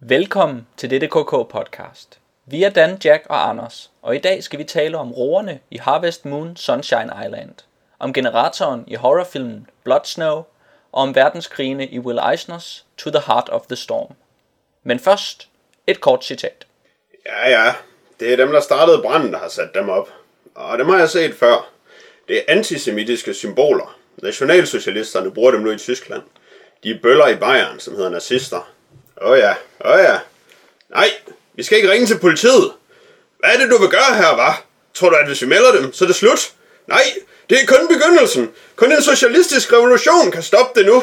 Velkommen til dette KK podcast. Vi er Dan, Jack og Anders, og i dag skal vi tale om roerne i Harvest Moon Sunshine Island, om generatoren i horrorfilmen Blood Snow, og om verdenskrigene i Will Eisners To the Heart of the Storm. Men først et kort citat. Ja, ja. Det er dem, der startede branden, der har sat dem op. Og dem har jeg set før. Det er antisemitiske symboler. Nationalsocialisterne bruger dem nu i Tyskland. De er bøller i Bayern, som hedder nazister. Åh oh ja, åh oh ja. Nej, vi skal ikke ringe til politiet. Hvad er det, du vil gøre her, var? Tror du, at hvis vi melder dem, så er det slut? Nej, det er kun begyndelsen. Kun en socialistisk revolution kan stoppe det nu.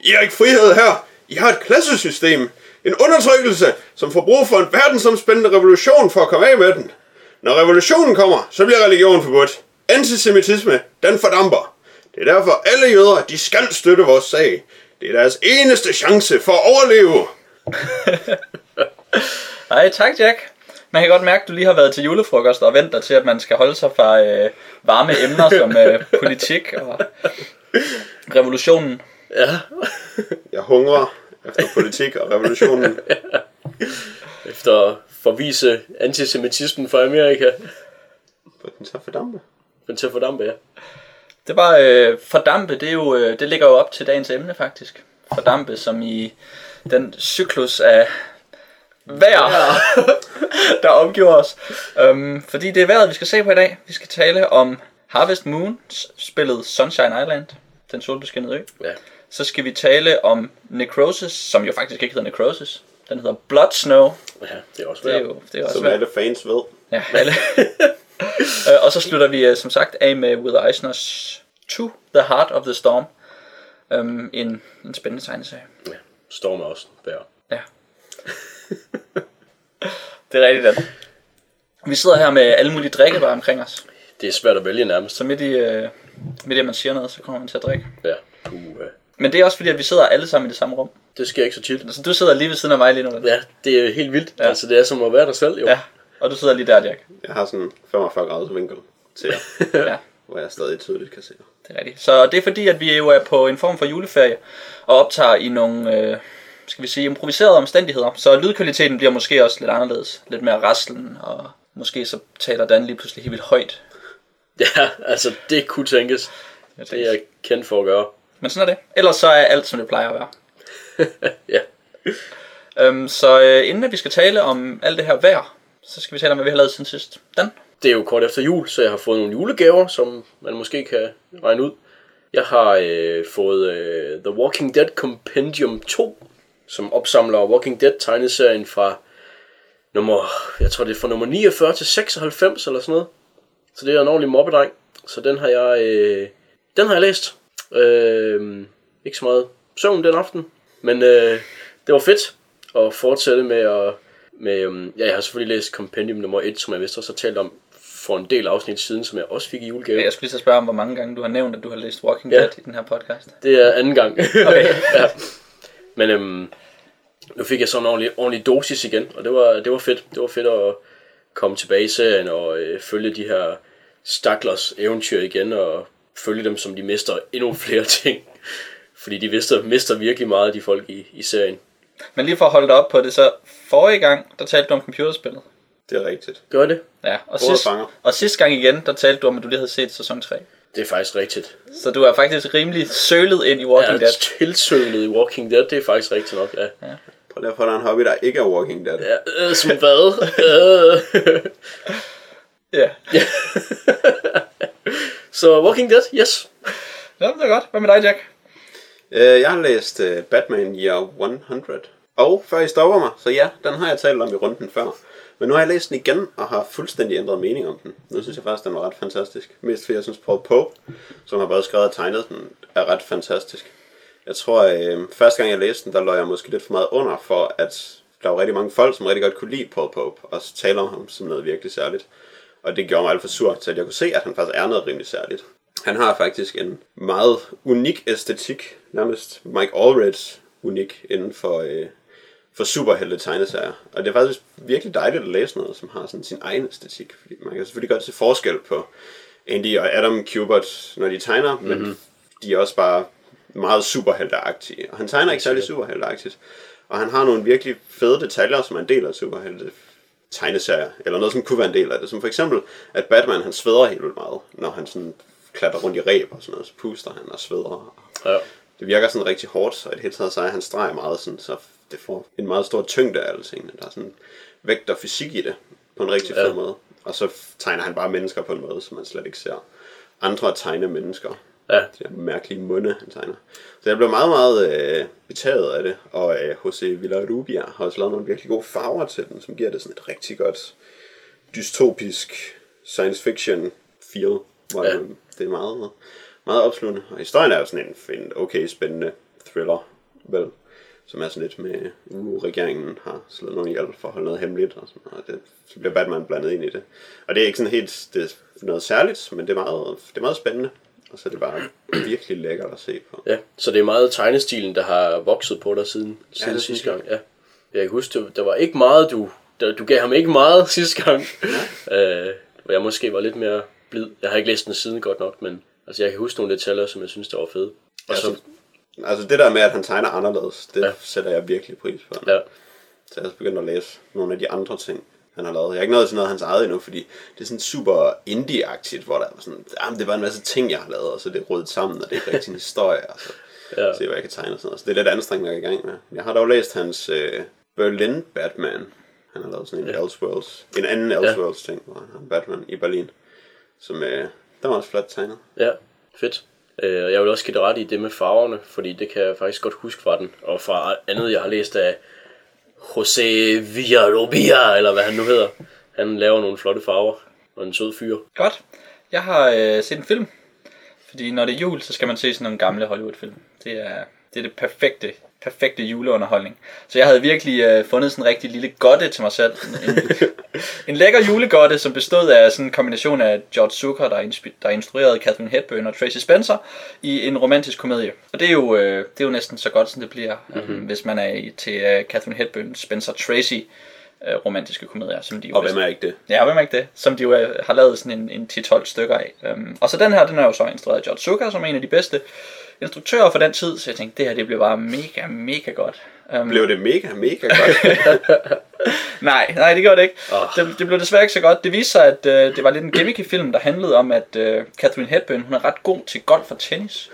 I har ikke frihed her. I har et klassesystem. En undertrykkelse, som får brug for en verdensomspændende revolution for at komme af med den. Når revolutionen kommer, så bliver religion forbudt. Antisemitisme, den fordamper. Det er derfor alle jøder, de skal støtte vores sag. Det er deres eneste chance for at overleve. Hej, tak Jack. Man kan godt mærke, at du lige har været til julefrokost og venter til, at man skal holde sig fra øh, varme emner som øh, politik og revolutionen. Ja, Jeg hungrer efter politik og revolutionen. efter at forvise antisemitismen fra Amerika. For den så fordampe. Til at fordampe, ja. Det var øh, fordampe, det, er jo, øh, det ligger jo op til dagens emne faktisk. Fordampe, som i den cyklus af vejr, der omgiver os. Um, fordi det er vejret, vi skal se på i dag. Vi skal tale om Harvest Moon, spillet Sunshine Island, den solbeskinnede ø. Ja, Så skal vi tale om Necrosis, som jo faktisk ikke hedder Necrosis. Den hedder Blood Snow. ja det er også Det er værd. jo, det er også Som svært. alle fans ved. Ja, alle. Øh, og så slutter vi øh, som sagt af med Will Eisners To the Heart of the Storm. Um, en, en spændende tegneserie. Ja, Storm er også værd. Ja. det er rigtigt, Dan. Vi sidder her med alle mulige drikkevarer omkring os. Det er svært at vælge nærmest. Så midt i, øh, midt i at man siger noget, så kommer man til at drikke. Ja, puh. Men det er også fordi, at vi sidder alle sammen i det samme rum. Det sker ikke så tit. Altså, du sidder lige ved siden af mig lige nu. Ja, det er helt vildt. Ja. Altså, det er som at være der selv, jo. ja. Og du sidder lige der, Jack. Jeg har sådan 45 graders vinkel til jer, Ja. hvor jeg stadig tydeligt kan se jer. Det er rigtigt. Så det er fordi, at vi jo er på en form for juleferie, og optager i nogle, øh, skal vi sige, improviserede omstændigheder. Så lydkvaliteten bliver måske også lidt anderledes. Lidt mere raslen, og måske så taler Dan lige pludselig helt vildt højt. Ja, altså, det kunne tænkes. Det er jeg kendt for at gøre. Men sådan er det. Ellers så er alt, som det plejer at være. Ja. Øhm, så øh, inden at vi skal tale om alt det her vejr, så skal vi tale om, hvad vi har lavet siden sidst. Dan? Det er jo kort efter jul, så jeg har fået nogle julegaver, som man måske kan regne ud. Jeg har øh, fået øh, The Walking Dead Compendium 2, som opsamler Walking Dead tegneserien fra nummer, jeg tror det er fra nummer 49 til 96 eller sådan noget. Så det er en ordentlig mobbedreng. Så den har jeg, øh, den har jeg læst. Øh, ikke så meget søvn den aften, men øh, det var fedt at fortsætte med at med, øhm, ja, jeg har selvfølgelig læst Compendium nummer 1, som jeg vist også har talt om for en del afsnit siden, som jeg også fik i julegave. Jeg skulle lige så spørge om, hvor mange gange du har nævnt, at du har læst Walking Ja. Dead i den her podcast. Det er anden gang. Okay. ja. Men øhm, nu fik jeg sådan en ordentlig, ordentlig dosis igen, og det var, det var fedt. Det var fedt at komme tilbage i serien og øh, følge de her staklers eventyr igen, og følge dem, som de mister endnu flere ting. Fordi de mister, mister virkelig meget, de folk i, i serien. Men lige for at holde dig op på det, så forrige gang, der talte du om computerspillet. Det er rigtigt. Gør det? Ja, og, Både sidst, fanger. og sidste gang igen, der talte du om, at du lige havde set sæson 3. Det er faktisk rigtigt. Så du er faktisk rimelig sølet ind i Walking Jeg Dead. er tilsølet i Walking Dead, det er faktisk rigtigt nok, ja. Prøv lige at få dig en hobby, der ikke er Walking Dead. Ja, øh, som hvad? Øh. Ja. Så Walking Dead, yes. ja, det er godt. Hvad med dig, Jack? Øh, jeg har læst uh, Batman Year 100. Og før I stopper mig, så ja, den har jeg talt om i runden før. Men nu har jeg læst den igen og har fuldstændig ændret mening om den. Nu synes jeg faktisk, den var ret fantastisk. Mest fordi jeg synes, Paul Pope, som har både skrevet og tegnet den, er ret fantastisk. Jeg tror, øh, første gang jeg læste den, der lå jeg måske lidt for meget under for, at der var rigtig mange folk, som rigtig godt kunne lide Paul Pope, og tale om ham som noget virkelig særligt. Og det gjorde mig alt for sur til, at jeg kunne se, at han faktisk er noget rimelig særligt. Han har faktisk en meget unik æstetik, nærmest Mike Allreds unik inden for, øh, for superhelte tegneserier. Og det er faktisk virkelig dejligt at læse noget, som har sådan sin egen æstetik. Fordi man kan selvfølgelig godt se forskel på Andy og Adam Kubert, når de tegner, mm-hmm. men de er også bare meget superhelteagtige. Og han tegner ikke særlig superhelteagtigt. Og han har nogle virkelig fede detaljer, som er en del af superhelte tegneserier, eller noget, som kunne være en del af det. Som for eksempel, at Batman han sveder helt vildt meget, når han sådan klatrer rundt i ræb og sådan noget, så puster han og sveder. Ja. Det virker sådan rigtig hårdt, og i det hele taget så er han streg meget sådan, så det får en meget stor tyngde af alle tingene. Der er sådan vægt og fysik i det, på en rigtig fed Ja. måde. Og så tegner han bare mennesker på en måde, som man slet ikke ser andre tegne mennesker. Ja. De der mærkelige munde, han tegner. Så jeg blev meget, meget øh, betaget af det. Og øh, José Villarrubia har også lavet nogle virkelig gode farver til den, som giver det sådan et rigtig godt dystopisk science fiction feel. Hvor Ja. ja. det er meget, meget opslugende. Og historien er jo sådan en, en okay spændende thriller, vel? Som er sådan lidt med, uh, regeringen har slået nogen ihjel for at holde noget hemmeligt, og, sådan, og det, så bliver Batman blandet ind i det. Og det er ikke sådan helt det er noget særligt, men det er, meget, det er meget spændende. Og så er det bare virkelig lækkert at se på. Ja, så det er meget tegnestilen, der har vokset på dig siden, siden det sidste gang. Ja. Jeg kan huske, det- der var ikke meget, du, der, du gav ham ikke meget sidste gang. øh, hvor jeg måske var lidt mere blid. Jeg har ikke læst den siden godt nok, men altså, jeg kan huske nogle detaljer, som jeg synes, der var fede. Og så, Altså, det der med, at han tegner anderledes, det Ja. ja. sætter jeg virkelig pris på. ja, Så jeg er også begyndt at læse nogle af de andre ting, han har lavet. Jeg har ikke nået til noget af hans eget endnu, fordi det er sådan super indie-agtigt, hvor der er sådan, jamen, det er bare en masse ting, jeg har lavet, og så er det rodet sammen, og det er ikke rigtig en historie, og så Ja. ja. se, hvad jeg kan tegne og sådan noget. Så det er lidt anstrengende at i gang med. Jeg har dog læst hans øh, Berlin Batman. Han har lavet sådan en Ja. ja. Elseworlds, en anden Elseworlds ting, hvor han har Batman i Berlin, som øh, der var også flot tegnet. ja, fedt. Øh, og jeg vil også give dig ret i det med farverne, fordi det kan jeg faktisk godt huske fra den. Og fra andet, jeg har læst af José Villarobia, eller hvad han nu hedder. Han laver nogle flotte farver, og en sød fyr. Godt. Jeg har øh, set en film. Fordi når det er jul, så skal man se sådan nogle gamle Hollywood-film. Det er det, er det perfekte, perfekte juleunderholdning. Så jeg havde virkelig øh, fundet sådan en rigtig lille godte til mig selv. En, en, lækker julegodte, som bestod af sådan en kombination af George Zucker, der, inspi- der instruerede Catherine Hepburn og Tracy Spencer i en romantisk komedie. Og det er jo, øh, det er jo næsten så godt, som det bliver, mm-hmm. øh, hvis man er til øh, Catherine Hepburn, Spencer Tracy øh, romantiske komedier, som de jo Og vist- hvem er ikke det? Ja, hvem er ikke det? Som de jo øh, har lavet sådan en, en 10-12 stykker af. Um, og så den her, den er jo så instrueret af George Zucker, som er en af de bedste instruktører for den tid. Så jeg tænkte, det her det bliver bare mega, mega godt. Um, Blev det mega, mega godt? nej, nej, det gjorde det ikke. Oh. Det, det blev desværre ikke så godt. Det viste sig, at uh, det var lidt en gimmicky film, der handlede om, at uh, Catherine Hepburn, hun er ret god til golf og tennis.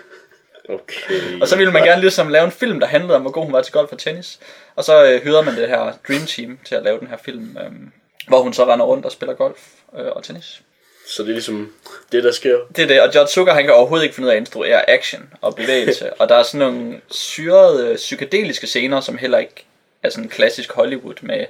Okay. Og så ville man gerne ligesom lave en film, der handlede om, hvor god hun var til golf og tennis. Og så øh, hyrede man det her Dream Team til at lave den her film, øh, hvor hun så render rundt og spiller golf øh, og tennis. Så det er ligesom det, der sker. Det er det, og George Zucker, han kan overhovedet ikke finde ud af at instruere action og bevægelse. og der er sådan nogle syrede, øh, psykedeliske scener, som heller ikke er sådan klassisk Hollywood med...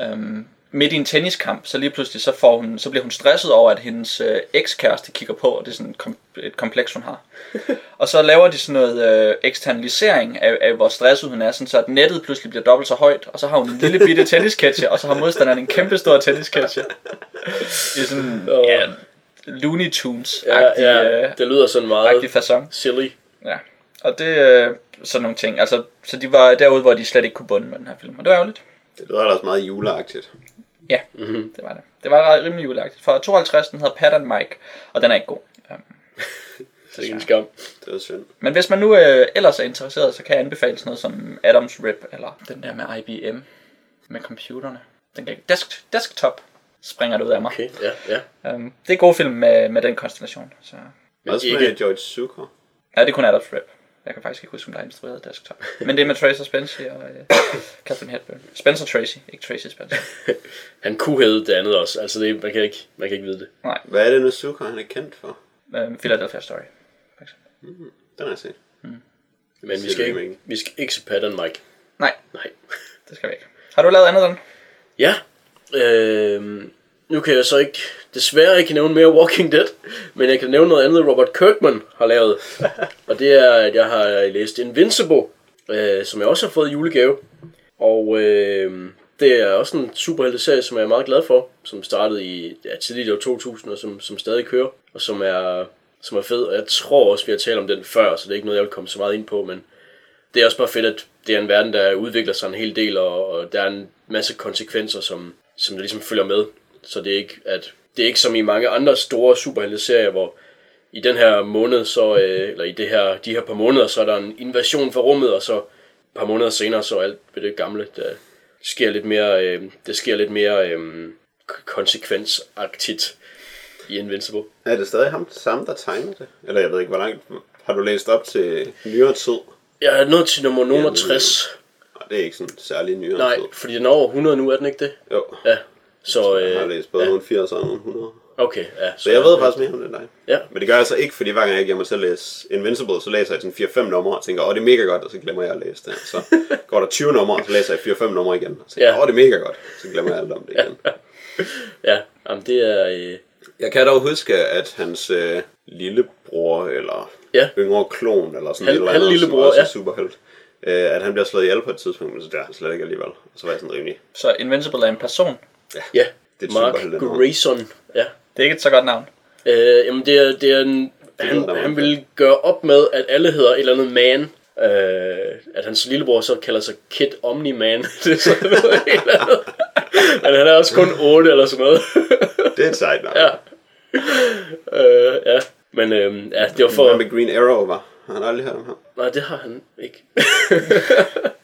Øhm, midt i en tenniskamp, så lige pludselig så, får hun, så bliver hun stresset over, at hendes øh, ekskæreste kigger på, og det er sådan et, kom, et kompleks, hun har. og så laver de sådan noget øh, eksternalisering af, af, hvor stresset hun er, sådan så at nettet pludselig bliver dobbelt så højt, og så har hun en lille bitte tennisketcher, og så har modstanderen en kæmpe stor tennisketcher. Det er sådan, Åh. ja, Looney Tunes Ja, ja, det lyder sådan meget fasong. silly. Ja. Og det er øh, sådan nogle ting. Altså, så de var derude, hvor de slet ikke kunne bunde med den her film. Og det var ærgerligt. det lyder ellers meget juleagtigt. Ja, mm-hmm. det var det. Det var ret- rimelig juleagtigt. Fra 52, den hedder Pat and Mike, og den er ikke god. Um, Det er ikke en skam. Det er synd. men hvis man nu øh, ellers er interesseret, så kan jeg anbefale sådan noget som Adams Rip, eller den der med IBM, med computerne. Den kan desk, desktop springer det ud af mig. Okay, ja, ja. Um, det er gode film med, med den konstellation. Så. Men Også ikke- med George Zucker. Ja, det er kun Adams Rip. Jeg kan faktisk ikke huske, om der er instrueret desktop. Men det er med Tracer Spencer og øh, Catherine Hepburn. Spencer Tracy, ikke Tracy Spencer. Han kunne hedde det andet også. Altså, det, man, kan ikke, man kan ikke vide det. Nej, Hvad er det nu Zucker, han er kendt for? øh, Philadelphia Story. For eksempel. Den har jeg set. Men vi skal, ikke, ikke? vi skal ikke se Pat and Mike. Nej, Nej. det skal vi ikke. Har du lavet andet den? Ja. Øh, nu kan jeg så ikke, desværre ikke nævne mere Walking Dead, men jeg kan nævne noget andet, Robert Kirkman har lavet. Og det er, at jeg har læst Invincible, øh, som jeg også har fået i julegave. Og øh, det er også en superhelteserie, som jeg er meget glad for, som startede i ja, tidligt i år 2000, og som, som stadig kører, og som er, som er fed. Og jeg tror også, vi har talt om den før, så det er ikke noget, jeg vil komme så meget ind på, men det er også bare fedt, at det er en verden, der udvikler sig en hel del, og, og der er en masse konsekvenser, som, som der ligesom følger med. Så det er ikke, at, det er ikke som i mange andre store superhelteserier, hvor i den her måned, så, øh, eller i det her, de her par måneder, så er der en invasion fra rummet, og så par måneder senere, så alt ved det gamle, der sker lidt mere, øh, det sker lidt mere øh, konsekvensagtigt i Invincible. Er det stadig ham samme, der tegner det? Eller jeg ved ikke, hvor langt har du læst op til nyere tid? Jeg er nået til nummer nummer 60. Nej, det er ikke sådan særlig nyere Nej, tid. fordi den er over 100 nu, er den ikke det? Jo, Ja. Så, jeg har øh, læst både ja. nogle 80 og nogle 100. Okay, ja. Så jeg ved faktisk mere om det end dig. Ja. Men det gør jeg så ikke, fordi hver gang jeg giver mig til at læse Invincible, så læser jeg sådan 4-5 numre og tænker, åh, det er mega godt, og så glemmer jeg at læse det. Så går der 20 numre, og så læser jeg 4-5 numre igen, og tænker, Ja. åh, det er mega godt, så glemmer jeg alt om det igen. Ja, jamen det er... Øh, Jeg kan dog huske, at hans øh, lillebror, eller Ja. yngre klon, eller sådan Halv- et eller andet, som også er ja. superhelt, øh, at han bliver slået ihjel på et tidspunkt, men så det er han slet ikke alligevel. Og så var jeg sådan rimelig, Så Invincible er en person. Ja, det er Mark. Grayson. Ja. Det er ikke et så godt navn. Øh, jamen det er, det er en, ved han, han vil gøre op med, at alle hedder et eller andet man. Øh, at hans lillebror så kalder sig Kid Omni-Man. det er sådan noget helt andet. Men han er også kun 8 eller sådan noget. Det er et sejt navn. ja. Øh, ja. Men øh, ja, det var for... Hvad med Green Arrow var? Har han aldrig hørt om ham? Nej, det har han ikke.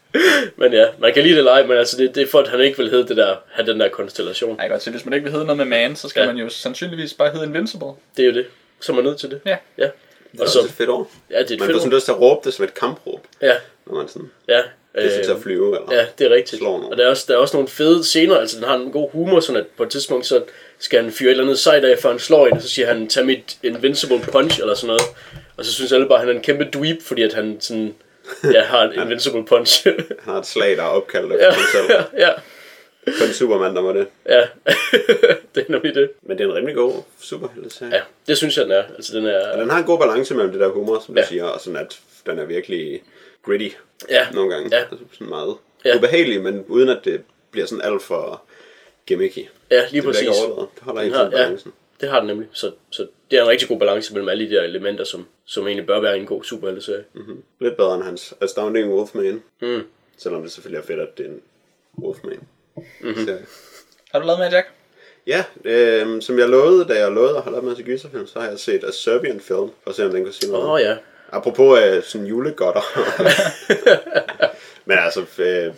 men ja, man kan lide det eller ej, men altså det, det er for, at han ikke vil hedde det der, have den der konstellation. Jeg kan godt se, hvis man ikke vil hedde noget med man, så skal Ja. man jo sandsynligvis bare hedde Invincible. Det er jo det. Så er man nødt til det. Ja. Ja. Det er Og også så, et fedt ord. ja, det er et Man får fedt sådan ord. lyst til at råbe det som et kampråb, Ja, når man sådan ja. det Øh, at flyve. Eller? Ja, det er rigtigt. Og der er, også, der er også nogle fede scener, altså den har en god humor, sådan at på et tidspunkt så skal han fyre et eller andet sejt af, før han slår en, og så siger han, tag mit invincible punch, eller sådan noget. Og så synes alle bare, at han er en kæmpe dweeb, fordi at han sådan, ja, har en invincible punch. Han har et slag, der er opkaldt efter ja, ham selv. ja, Kun Superman, der må det. ja. det er nemlig det. Men det er en rimelig god superhelteserie. Ja, det synes jeg, den er. Altså, den er... Og den har en god balance mellem det der humor, som du Ja. siger, og sådan at den er virkelig gritty Ja, nogle gange. Ja. Altså sådan meget Ja. ubehagelig, men uden at det bliver sådan alt for gimmicky. ja lige Det præcis. ikke overdrevet. Det holder Den til ja, balancen. Det har den nemlig. Så, så det er en rigtig god balance mellem alle de der elementer, som, som egentlig bør være i en god superhelteserie. Mm. Lidt bedre end hans Astounding Wolfman. Mm. Selvom det selvfølgelig er fedt, at det er en Wolfman. Mm-hmm. Så, Har du lavet med, Jack? ja, øh, som jeg lovede, da jeg lovede at holde op med at se gyserfilm, så har jeg set A Serbian Film, for at se om den kunne sige noget. Åh oh, ja. Apropos øh, sådan julegodter. men altså, øh,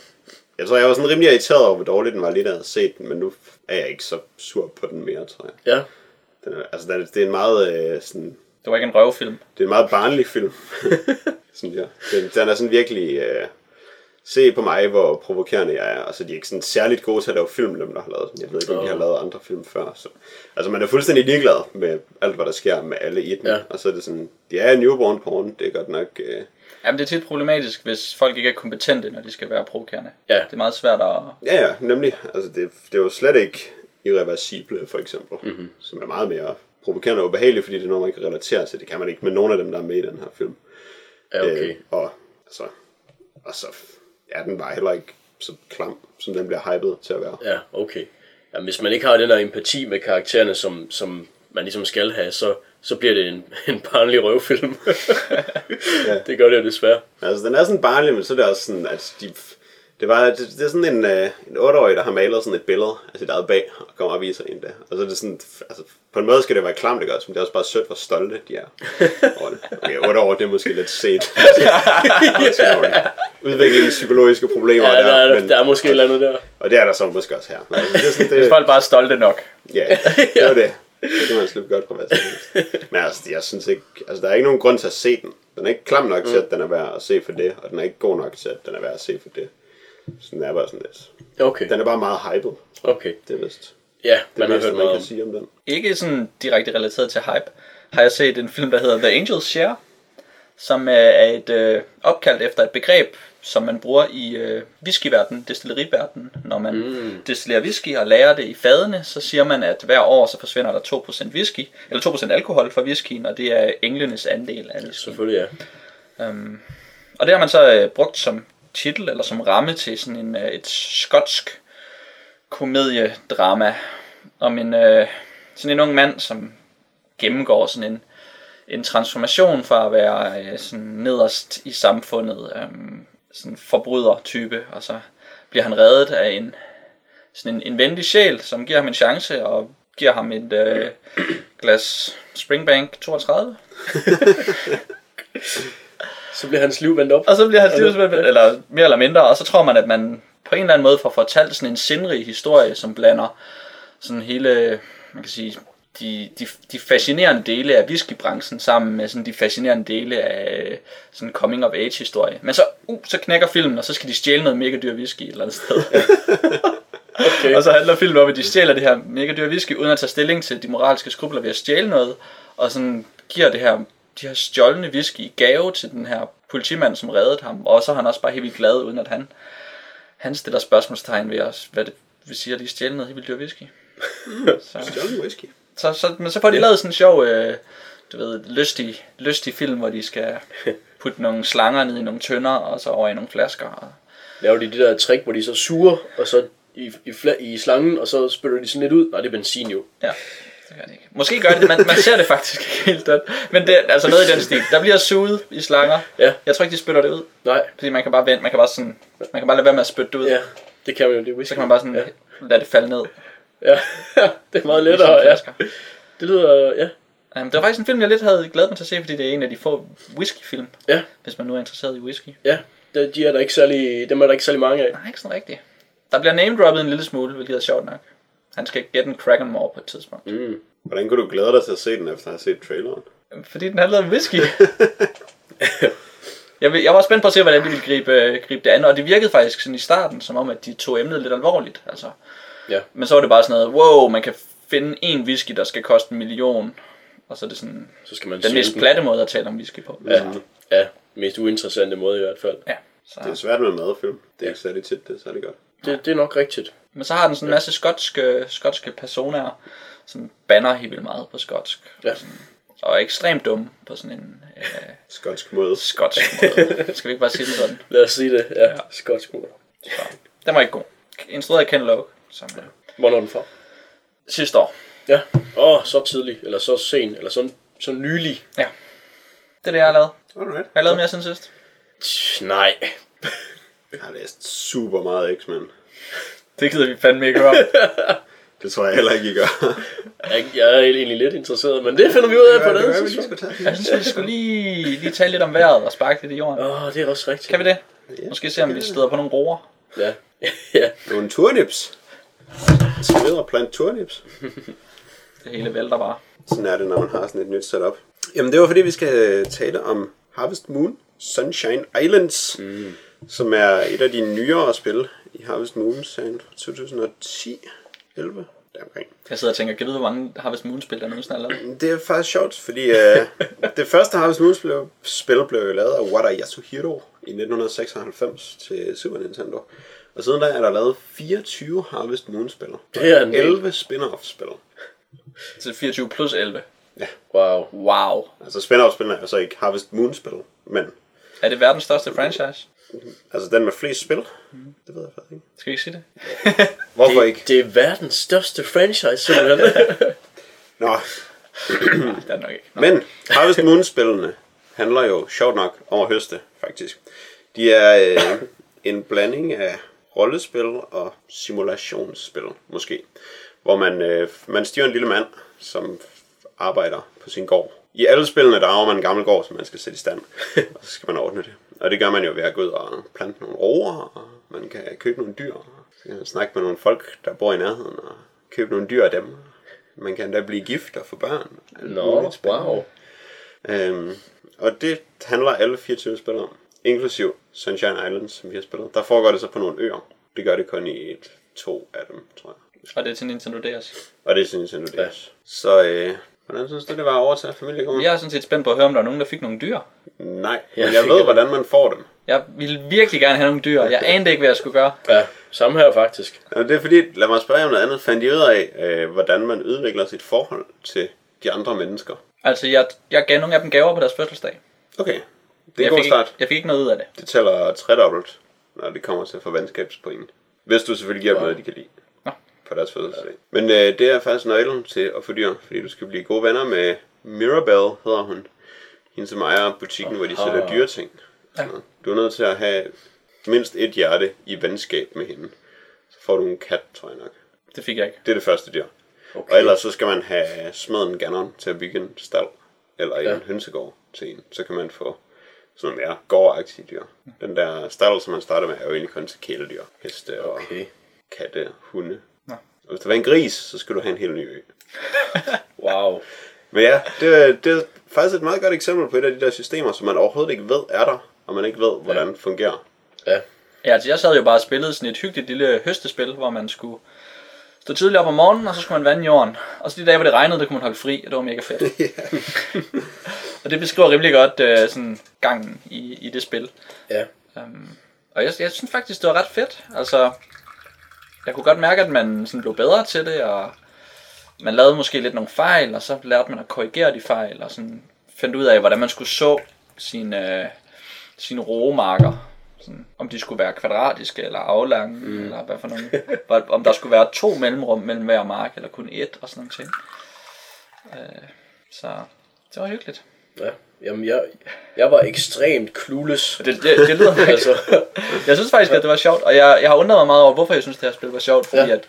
jeg tror, jeg var sådan rimelig irriteret over, hvor dårligt den var lige da jeg havde set den, men nu er jeg ikke så sur på den mere, tror jeg. Ja, Den er, altså, er, det er en meget, øh, sådan, Det var ikke en røvfilm. det er en meget barnlig film, synes jeg. Den, den er sådan virkelig, øh, se på mig, hvor provokerende jeg er. Altså, de er ikke sådan særligt gode til at lave film, dem der har lavet. Jeg ved ikke, om de har lavet andre film før. Så. Altså, man er fuldstændig ligeglad med alt, hvad der sker med alle i den. Ja. Og så er det sådan, de er newborn porn, det er godt nok... Øh, Jamen, det er tit problematisk, hvis folk ikke er kompetente, når de skal være provokerende. Ja. Det er meget svært at... Ja, ja, nemlig. Altså, det, det er jo slet ikke irreversible, for eksempel. Mhm. Mm-hmm. Som er meget mere provokerende og ubehageligt, fordi det er noget, man kan relatere til. Det kan man ikke med nogen af dem, der er med i den her film. ja okay. Øh, og, altså, og så er den bare heller ikke så klam, som den bliver hypet til at være. Ja, okay. Jamen, hvis man ikke har den der empati med karaktererne, som, som man ligesom skal have, så, så bliver det en, en barnlig røvfilm. ja. Det gør det jo desværre. Altså, den er sådan barnlig, men så er det også sådan, at de, det, var, det, det er sådan en, øh, en 8-årig, der har malet sådan et billede af sit eget bag, og kommer og viser en det. Og så er det sådan, altså, på en måde skal det være klamt, ikke også? Men det er også bare sødt, hvor stolte de er over det. Okay, 8 år, det er måske lidt set. Udvikling psykologiske problemer Ja, der, der, er, men, der er måske et eller andet der. og det er der så måske også her. Men altså, det er sådan, det, Hvis folk bare er stolte nok. Ja, det var det. Det kan man slippe godt fra hvad som helst. Men altså, jeg synes ikke, altså der er ikke nogen grund til at se den. Den er ikke klam nok til, at den er værd at se for det, og den er ikke god nok til, at den er værd at se for det. Så den er bare sådan lidt. Okay, Den er bare meget hyped. okay. Det er vist Ja, det man har hørt man meget kan om. sige om den. Ikke sådan direkte relateret til hype, har jeg set en film, der hedder The Angels Share, som er et øh, opkaldt efter et begreb, som man bruger i øh, whiskyverdenen, destilleriverdenen. Når man mm. destillerer whisky og lærer det i fadene, så siger man, at hver år så forsvinder der 2% whisky, eller 2% alkohol fra whiskyen, og det er englenes andel af whisky. Selvfølgelig, ja. Um, og det har man så øh, brugt som titel eller som ramme til sådan en, øh, et skotsk komediedrama om en, øh, sådan en ung mand, som gennemgår sådan en, en transformation fra at være øh, sådan nederst i samfundet, øh, sådan forbryder-type, og så bliver han reddet af en, sådan en, en venlig sjæl, som giver ham en chance og giver ham et øh, glas Springbank 32. Så bliver hans liv vendt op. Og så bliver hans liv simpelthen- eller mere eller mindre, og så tror man, at man på en eller anden måde får fortalt sådan en sindrig historie, som blander sådan hele, man kan sige, de, de, de fascinerende dele af whiskybranchen sammen med sådan de fascinerende dele af sådan coming of age historie. Men så, uh, så knækker filmen, og så skal de stjæle noget mega dyr whisky et eller andet sted. Okay. Og så handler filmen om, at de stjæler det her mega dyre whisky, uden at tage stilling til de moralske skrubler ved at stjæle noget, og sådan giver det her, de her stjålne whisky i gave til den her politimand, som reddede ham, og så er han også bare helt vildt glad, uden at han, han stiller spørgsmålstegn ved os, hvad det vil sige, at de stjæler noget helt vildt dyr whisky. Så, Stjålen whisky. så, så, men så får de lavet sådan en sjov, øh, du ved, lystig, lystig film, hvor de skal putte nogle slanger ned i nogle tønder, og så over i nogle flasker. Og, Laver de det der trick, hvor de så suger, og så i, i, i slangen, og så spytter de sådan lidt ud. Nej, det er benzin jo. Ja, det gør det ikke. Måske gør det man, man ser det faktisk ikke helt dødt. Men det altså noget i den stil. Der bliver suget i slanger. Ja. Jeg tror ikke, de spytter det ud. Nej, Fordi man kan bare vente, man kan bare sådan, man kan bare lade være med at spytte det ud. ja, det kan man jo. Det er whisky. Så kan man bare sådan Ja, lade det falde ned. ja. det er meget lettere, ja. Det lyder, ja. Um, det var faktisk en film, jeg lidt havde glædet mig til at se, fordi det er en af de få whiskyfilm, Ja, hvis man nu er interesseret i whisky. ja. De er der ikke særlig, dem er der ikke særlig mange af. Nej, ikke sådan rigtigt. Der bliver name-droppet en lille smule, hvilket er sjovt nok. Han skal gætte en Krakenmore på et tidspunkt. Mm. Hvordan kunne du glæde dig til at se den, efter at have set traileren? Fordi den handlede om whisky. jeg, jeg var spændt på at se, hvordan de ville gribe, øh, gribe det an, og det virkede faktisk sådan i starten, som om, at de tog emnet lidt alvorligt. Altså. Ja. Men så var det bare sådan noget, wow, man kan finde en whisky, der skal koste en million. Og så er det sådan Så skal man den mest platte måde at tale om whisky på. Ja, ja. Mest uinteressante måde i hvert fald. ja. Så. Det er svært med madfilm. Det er ikke særlig tit, det er særlig godt. Det, det er nok rigtigt. Men så har den sådan en masse skotske, skotske personer, som banner helt vildt meget på skotsk. Ja. Sådan, og er ekstremt dumme på sådan en øh, Skotsk måde. skotsk måde. Skal vi ikke bare sige det sådan? Lad os sige det. Ja, ja. skotsk mor. Så, den var ikke god. Instrueret af Ken Loach, som øh, Hvornår er den fra? sidste år. Ja. Åh, oh, så tidlig, eller så sen, eller så, så nylig. Ja. Det er det, jeg har lavet. Alright. Har jeg lavet mere siden sidst? Tch, Nej. Jeg har læst super meget X-Men. Det gider vi fandme ikke høre. Det tror jeg heller ikke, I gør. Jeg, jeg er egentlig lidt interesseret, men det finder vi ud af på det gør. Jeg synes, vi skulle lige, lige tale lidt om vejret og sparke lidt i jorden. Åh, oh, det er også rigtigt. Kan vi det? Måske se, om vi støder på nogle roer. Ja. ja. Nogle turnips. Skal videre plant turnips. Det hele vælter bare. Sådan er det, når man har sådan et nyt setup. Jamen, det var fordi, vi skal tale om Harvest Moon Sunshine Islands, mm. Som er et af de nyere spil i Harvest Moon-serien fra 2010 11 deromkring. Jeg sidder og tænker, kan jeg vide, hvor mange Harvest Moon-spil, der nogensinde er lavet? Det er faktisk sjovt, fordi øh, det første Harvest Moon spil, spil blev jo lavet af Wada Yasuhiro i 1996 til Super Nintendo. Og siden da er der lavet 24 Harvest Moon spil. Det er en del. 11 spin-off spil. Så 24 plus 11. Wow. Wow. Altså spin-off spil er jo så ikke Harvest Moon spil, men Er det verdens største franchise? altså den med flest spil. Det ved jeg faktisk ikke. Skal vi ikke sige det? Hvorfor Det, ikke? det er verdens største franchise, simpelthen. Nå, Nej, det er nok ikke. Nå. Men Harvest Moon-spillene handler jo sjovt nok om at høste, faktisk. De er øh, en blanding af rollespil og simulationsspil, måske. Hvor man, øh, man styrer en lille mand, som arbejder på sin gård. I alle spillene, der arver man en gammel gård, som man skal sætte i stand. Og så skal man ordne det. Og det gør man jo ved at gå ud og plante nogle roer, og man kan købe nogle dyr. Så kan man snakke med nogle folk, der bor i nærheden, og købe nogle dyr af dem. Man kan endda blive gift og få børn. Nå, spændende. wow. Øhm, og det handler alle 24 spil om. Inklusiv Sunshine Islands, som vi har spillet. Der foregår det så på nogle øer. Det gør det kun i et, to af dem, tror jeg. Og det er til Nintendo DS. Og det synes jeg nu, det er. Så øh, hvordan synes du, det var at overtage familiegården? Jeg er sådan set spændt på at høre, om der er nogen, der fik nogle dyr. Nej, Jeg men jeg fik ved, det. hvordan man får dem. Jeg ville virkelig gerne have nogle dyr. Jeg anede ikke, hvad jeg skulle gøre. Ja, samme her faktisk. Og det er fordi, lad mig spørge om noget andet. Fandt I ud af, øh, hvordan man udvikler sit forhold til de andre mennesker? Altså, jeg, jeg gav nogle af dem gaver på deres fødselsdag. Okay, det er jeg, en god start. ikke, jeg fik ikke noget ud af det. Det tæller tredobbelt, når det kommer til at få venskabspoint. Hvis du selvfølgelig giver dem noget, de kan lide. På deres fødselsdag. Men øh, det er faktisk nøglen til at få dyr, fordi du skal blive gode venner med Mirabelle, hedder hun. Hende som ejer butikken, hvor de sælger dyreting. Ja. Så Du er nødt til at have mindst et hjerte i venskab med hende. Så får du en kat, tror jeg nok. Det fik jeg ikke. Det er det første dyr. Okay. Og ellers så skal man have smaden Ganon til at bygge en stald. Eller Ja. en hønsegård til en. Så kan man få sådan mere gårdagtige dyr. Den der stald, som man starter med, er jo egentlig kun til kæledyr. Heste og Okay. katte, hunde. Og hvis der var en gris, så skulle du have en helt ny ø. Wow. Men ja, det, er- det er faktisk et meget godt eksempel på et af de der systemer, som man overhovedet ikke ved er der, og man ikke ved, hvordan det fungerer. Ja. Ja, altså jeg sad jo bare og spillede sådan et hyggeligt lille høstespil, hvor man skulle stå tidligt op om morgenen, og så skulle man vande jorden. Og så de dage, hvor det regnede, der kunne man holde fri, og det var mega fedt. og det beskriver rimelig godt uh, sådan gangen i, i det spil. Ja. Um, og jeg, jeg synes faktisk, det var ret fedt. Altså, jeg kunne godt mærke, at man sådan blev bedre til det, og man lavede måske lidt nogle fejl, og så lærte man at korrigere de fejl, og sådan fandt ud af, hvordan man skulle så sine, øh, sine roemarker. Sådan, om de skulle være kvadratiske eller aflange, mm. eller hvad for nogle. Om der skulle være to mellemrum mellem hver mark, eller kun et, og sådan nogle ting. Øh, så det var hyggeligt. ja. Jamen, jeg, jeg var ekstremt clueless. Det, det, det lyder Altså, Jeg synes faktisk, at det var sjovt, og jeg, jeg har undret mig meget over, hvorfor jeg synes, det her spil var sjovt, fordi Ja. ja. at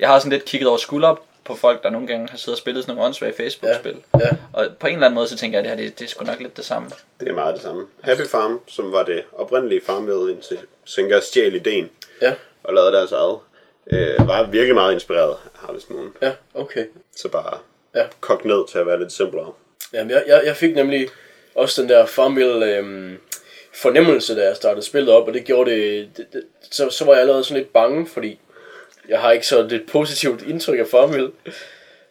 jeg har sådan lidt kigget over skulder på folk, der nogle gange har siddet og spillet sådan nogle åndssvage Facebook-spil. ja. Og på en eller anden måde, så tænker jeg, at det her, det, det er sgu nok lidt det samme. Det er meget det samme. Happy Farm, som var det oprindelige farmved indtil Senga stjal ideen Ja. og lavede deres eget, øh, var virkelig meget inspireret af Harvest Moon. Ja, okay. Så bare Ja. kogt ned til at være lidt simplere. Jamen, jeg, jeg, jeg fik nemlig også den der Farmville øhm, fornemmelse, da jeg startede spillet op, og det gjorde det, det, det så, så var jeg allerede sådan lidt bange, fordi jeg har ikke så et positivt indtryk af Farmville.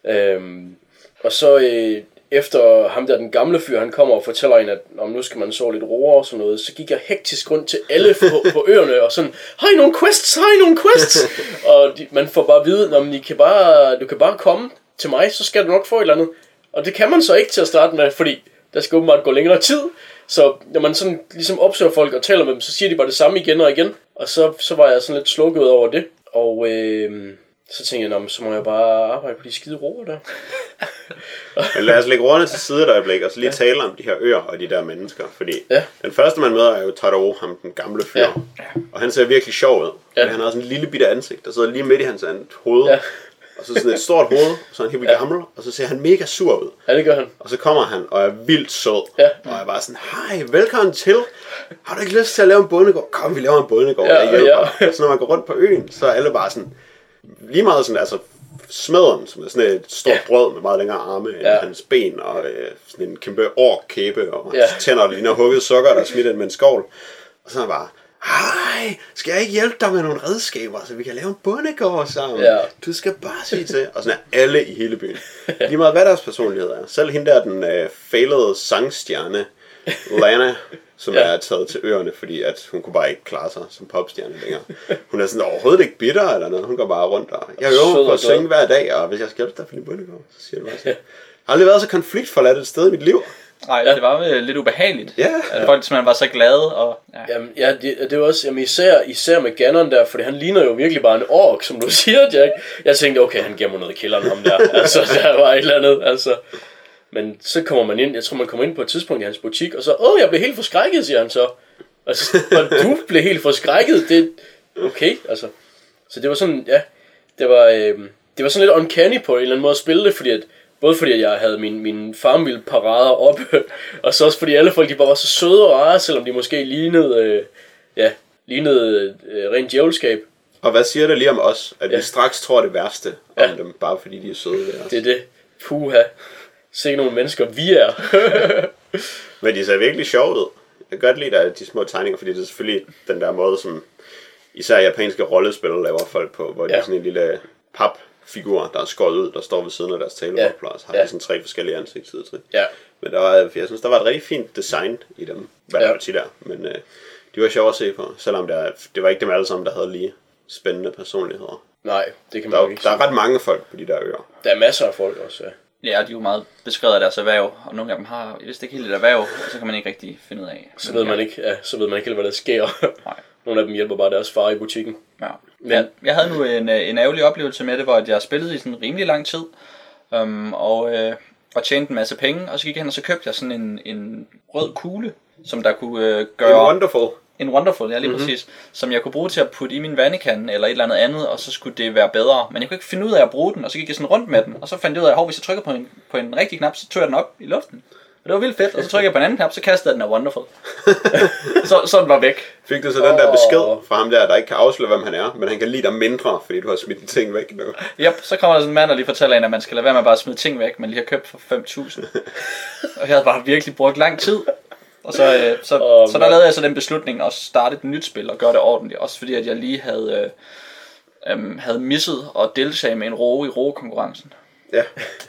Øhm, og så øh, efter ham der, den gamle fyr, han kommer og fortæller en, at om nu skal man så lidt roer og sådan noget, så gik jeg hektisk rundt til alle på, på øerne og sådan, har I nogle quests, har I nogle quests? og de, man får bare at vide, om I kan bare, du kan bare komme til mig, så skal du nok få et eller andet. Og det kan man så ikke til at starte med, fordi der skal åbenbart gå længere tid. Så når man sådan ligesom opsøger folk og taler med dem, så siger de bare det samme igen og igen. Og så, så var jeg sådan lidt slukket over det. Og øh, så tænkte jeg, "Nå, men så må jeg bare arbejde på de skide roer der. Men lad os lægge roerne til side et øjeblik, og så lige ja. tale om de her øer og de der mennesker. Fordi Ja. den første, man møder, er jo Tadao, ham den gamle fyr. Ja. Og han ser virkelig sjov ud. Ja. Han har sådan en lille bitte ansigt, der sidder lige midt i hans andet hoved. Ja. Og så sådan et stort hoved, så er han helt vildt gammel, og så ser han mega sur ud. Ja, det gør han. Og så kommer han og er vildt sød. Ja. Og jeg er bare sådan, hej, velkommen til. Har du ikke lyst til at lave en bondegård? Kom, vi laver en bondegård. Ja, jeg ja. Og så når man går rundt på øen, så er alle bare sådan, lige meget sådan, altså smederen, som er sådan et stort Ja. brød med meget længere arme end Ja. hans ben, og øh, sådan en kæmpe orkkæbe, og hans Ja. tænder, der ligner hugget sukker, der er smidt ind med en skovl. Og så er han bare, hej, skal jeg ikke hjælpe dig med nogle redskaber, så vi kan lave en bondegård sammen? Ja. Du skal bare sige til. Og sådan er alle i hele byen. Lige meget hvad deres personlighed er. Selv hende der, den øh, failede sangstjerne, Lana, som Ja. er taget til øerne, fordi at hun kunne bare ikke klare sig som popstjerne længere. Hun er sådan overhovedet ikke bitter eller noget. Hun går bare rundt og... Jeg øver på at synge hver dag, og hvis jeg skal hjælpe dig for din bundegård, så siger du bare sådan. Jeg har aldrig været så konfliktforladt et sted i mit liv. Nej, ja. det var lidt ubehageligt. Ja. At folk simpelthen var så glade. Og, ja. Jamen, ja, det, det var også, jamen især, især med Ganon der, fordi han ligner jo virkelig bare en ork, som du siger, Jack. Jeg tænkte, okay, han giver mig noget i kælderen, ham der. altså, der var et eller andet, altså. Men så kommer man ind, jeg tror, man kommer ind på et tidspunkt i hans butik, og så, åh, jeg blev helt forskrækket, siger han så. Altså, og du blev helt forskrækket, det, okay, altså. Så det var sådan, ja, det var, øh, det var sådan lidt uncanny på en eller anden måde at spille det, fordi at, både fordi at jeg havde min, min farmville parader oppe, og så også fordi alle folk, de bare var så søde og rare, selvom de måske lignede, øh, ja, lignede øh, rent djævelskab. Og hvad siger det lige om os? At Ja. vi straks tror det værste om Ja. dem, bare fordi de er søde ved os. Det er det. Puha. Se nogle mennesker, vi er. Men de ser virkelig sjovt ud. Jeg kan godt lide de små tegninger, fordi det er selvfølgelig den der måde, som især japanske rollespil laver folk på, hvor ja. de er sådan en lille papfigur, der er skåret ud, der står ved siden af deres og så har Ja. de sådan tre forskellige ansigtsudtryk. ja. Men der var, jeg synes, der var et rigtig fint design i dem, hvad Ja. ja. der tit er. Men øh, de var sjove at se på, selvom det, er, det var ikke dem alle sammen, der havde lige spændende personligheder. Nej, det kan Der, man jo er- ikke der sige. er ret mange folk på de der øer. Der er masser af folk også, ja. ja, de er jo meget beskrevet af deres erhverv, og nogle af dem har vist ikke helt et erhverv, så kan man ikke rigtig finde ud af. Så ved man ikke, ja, så ved man ikke helt, hvad der sker. Nej. Nogle af dem hjælper bare deres far i butikken. Ja. Jeg, jeg havde nu en, øh, en ærgerlig oplevelse med det, hvor jeg spillede i sådan rimelig lang tid, um, og, øh, og tjente en masse penge, og så gik jeg hen og så købte jeg sådan en, en rød kugle, som der kunne øh, gøre... er wonderful. En Wonderful, ja lige mm-hmm. præcis. Som jeg kunne bruge til at putte i min vandekande eller et eller andet andet, og så skulle det være bedre. Men jeg kunne ikke finde ud af at bruge den, og så gik jeg sådan rundt med den, og så fandt jeg ud af, at hvis jeg trykker på en, på en rigtig knap, så tog jeg den op i luften. Og det var vildt fedt, og så trykker jeg på en anden knap, så kastede jeg den af Wonderful. så, så den var væk. Fik du så den der besked fra ham der, der ikke kan afsløre, hvem han er, men han kan lide dig mindre, fordi du har smidt ting væk nu? Yep, så kommer der sådan en mand, der lige fortæller en, at man skal lade være med bare at smide ting væk, man lige har købt for 5.000. og jeg havde bare virkelig brugt lang tid. Og så, øh, så, oh, så der mand. lavede jeg så den beslutning at starte et nyt spil og gøre det ordentligt. Også fordi, at jeg lige havde, øh, øh, havde misset at deltage med en roe i roe-konkurrencen. Ja.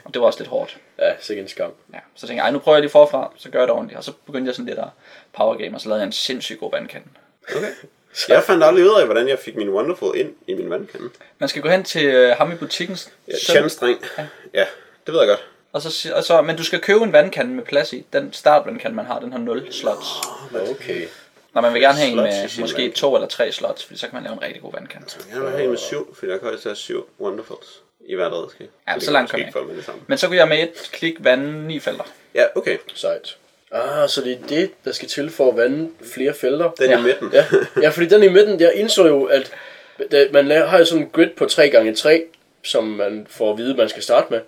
Og det var også lidt hårdt. Ja, sikkert en skam. Ja. Så tænkte jeg, "Ej, nu prøver jeg lige forfra, så gør jeg det ordentligt. Og så begyndte jeg sådan lidt at power game, og så lavede jeg en sindssygt god vandkande. Okay. Jeg fandt aldrig ud af, hvordan jeg fik min Wonderful ind i min vandkande. Man skal gå hen til øh, ham i butikken, Ja, Tjernstreng. Ja, det ved jeg godt. og så, og så, men du skal købe en vandkande med plads i. Den startvandkande, man har, den har 0 slots. Okay. Når man vil gerne have en med måske vandkande. to eller tre slots, fordi så kan man lave en rigtig god vandkande. Jeg vil have en med syv, fordi jeg kan også have syv Wonderfuls i hvert redskab. Ja, så kan langt kom ikke jeg med det samme. Men så kunne jeg med et klik vande ni felter. Ja, okay. Sejt. Ah, så det er det, der skal til for at vande flere felter. Den Ja. i midten. Ja, ja fordi den i midten, jeg indså jo, at man har jo sådan en grid på 3x3, som man får at vide, man skal starte med.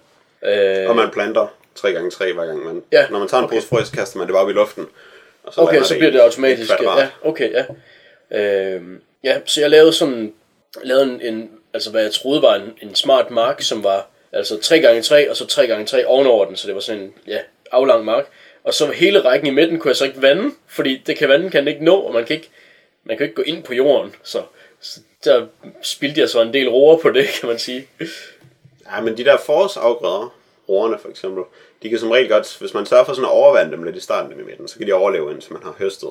Øh, Og man planter 3x3 hver gang man... Ja, Når man tager en okay. pose frø, så kaster man det bare op i luften. Og så okay, så bliver det et automatisk. Ja, okay, ja. Øh, ja, så jeg lavede sådan, lavede en, en, altså hvad jeg troede var en, en smart mark, som var altså 3x3 og så 3x3 ovenover den, så det var sådan en, ja, aflang mark. Og så hele rækken i midten kunne jeg så ikke vande, fordi det kan vandet kan ikke nå, og man kan ikke, man kan ikke gå ind på jorden, så, så der spildte jeg så en del roer på det, kan man sige. Ja, men de der forårsafgrøder, roerne for eksempel, de kan som regel godt, hvis man sørger for sådan at overvande dem lidt i starten af midten, så kan de overleve, indtil man har høstet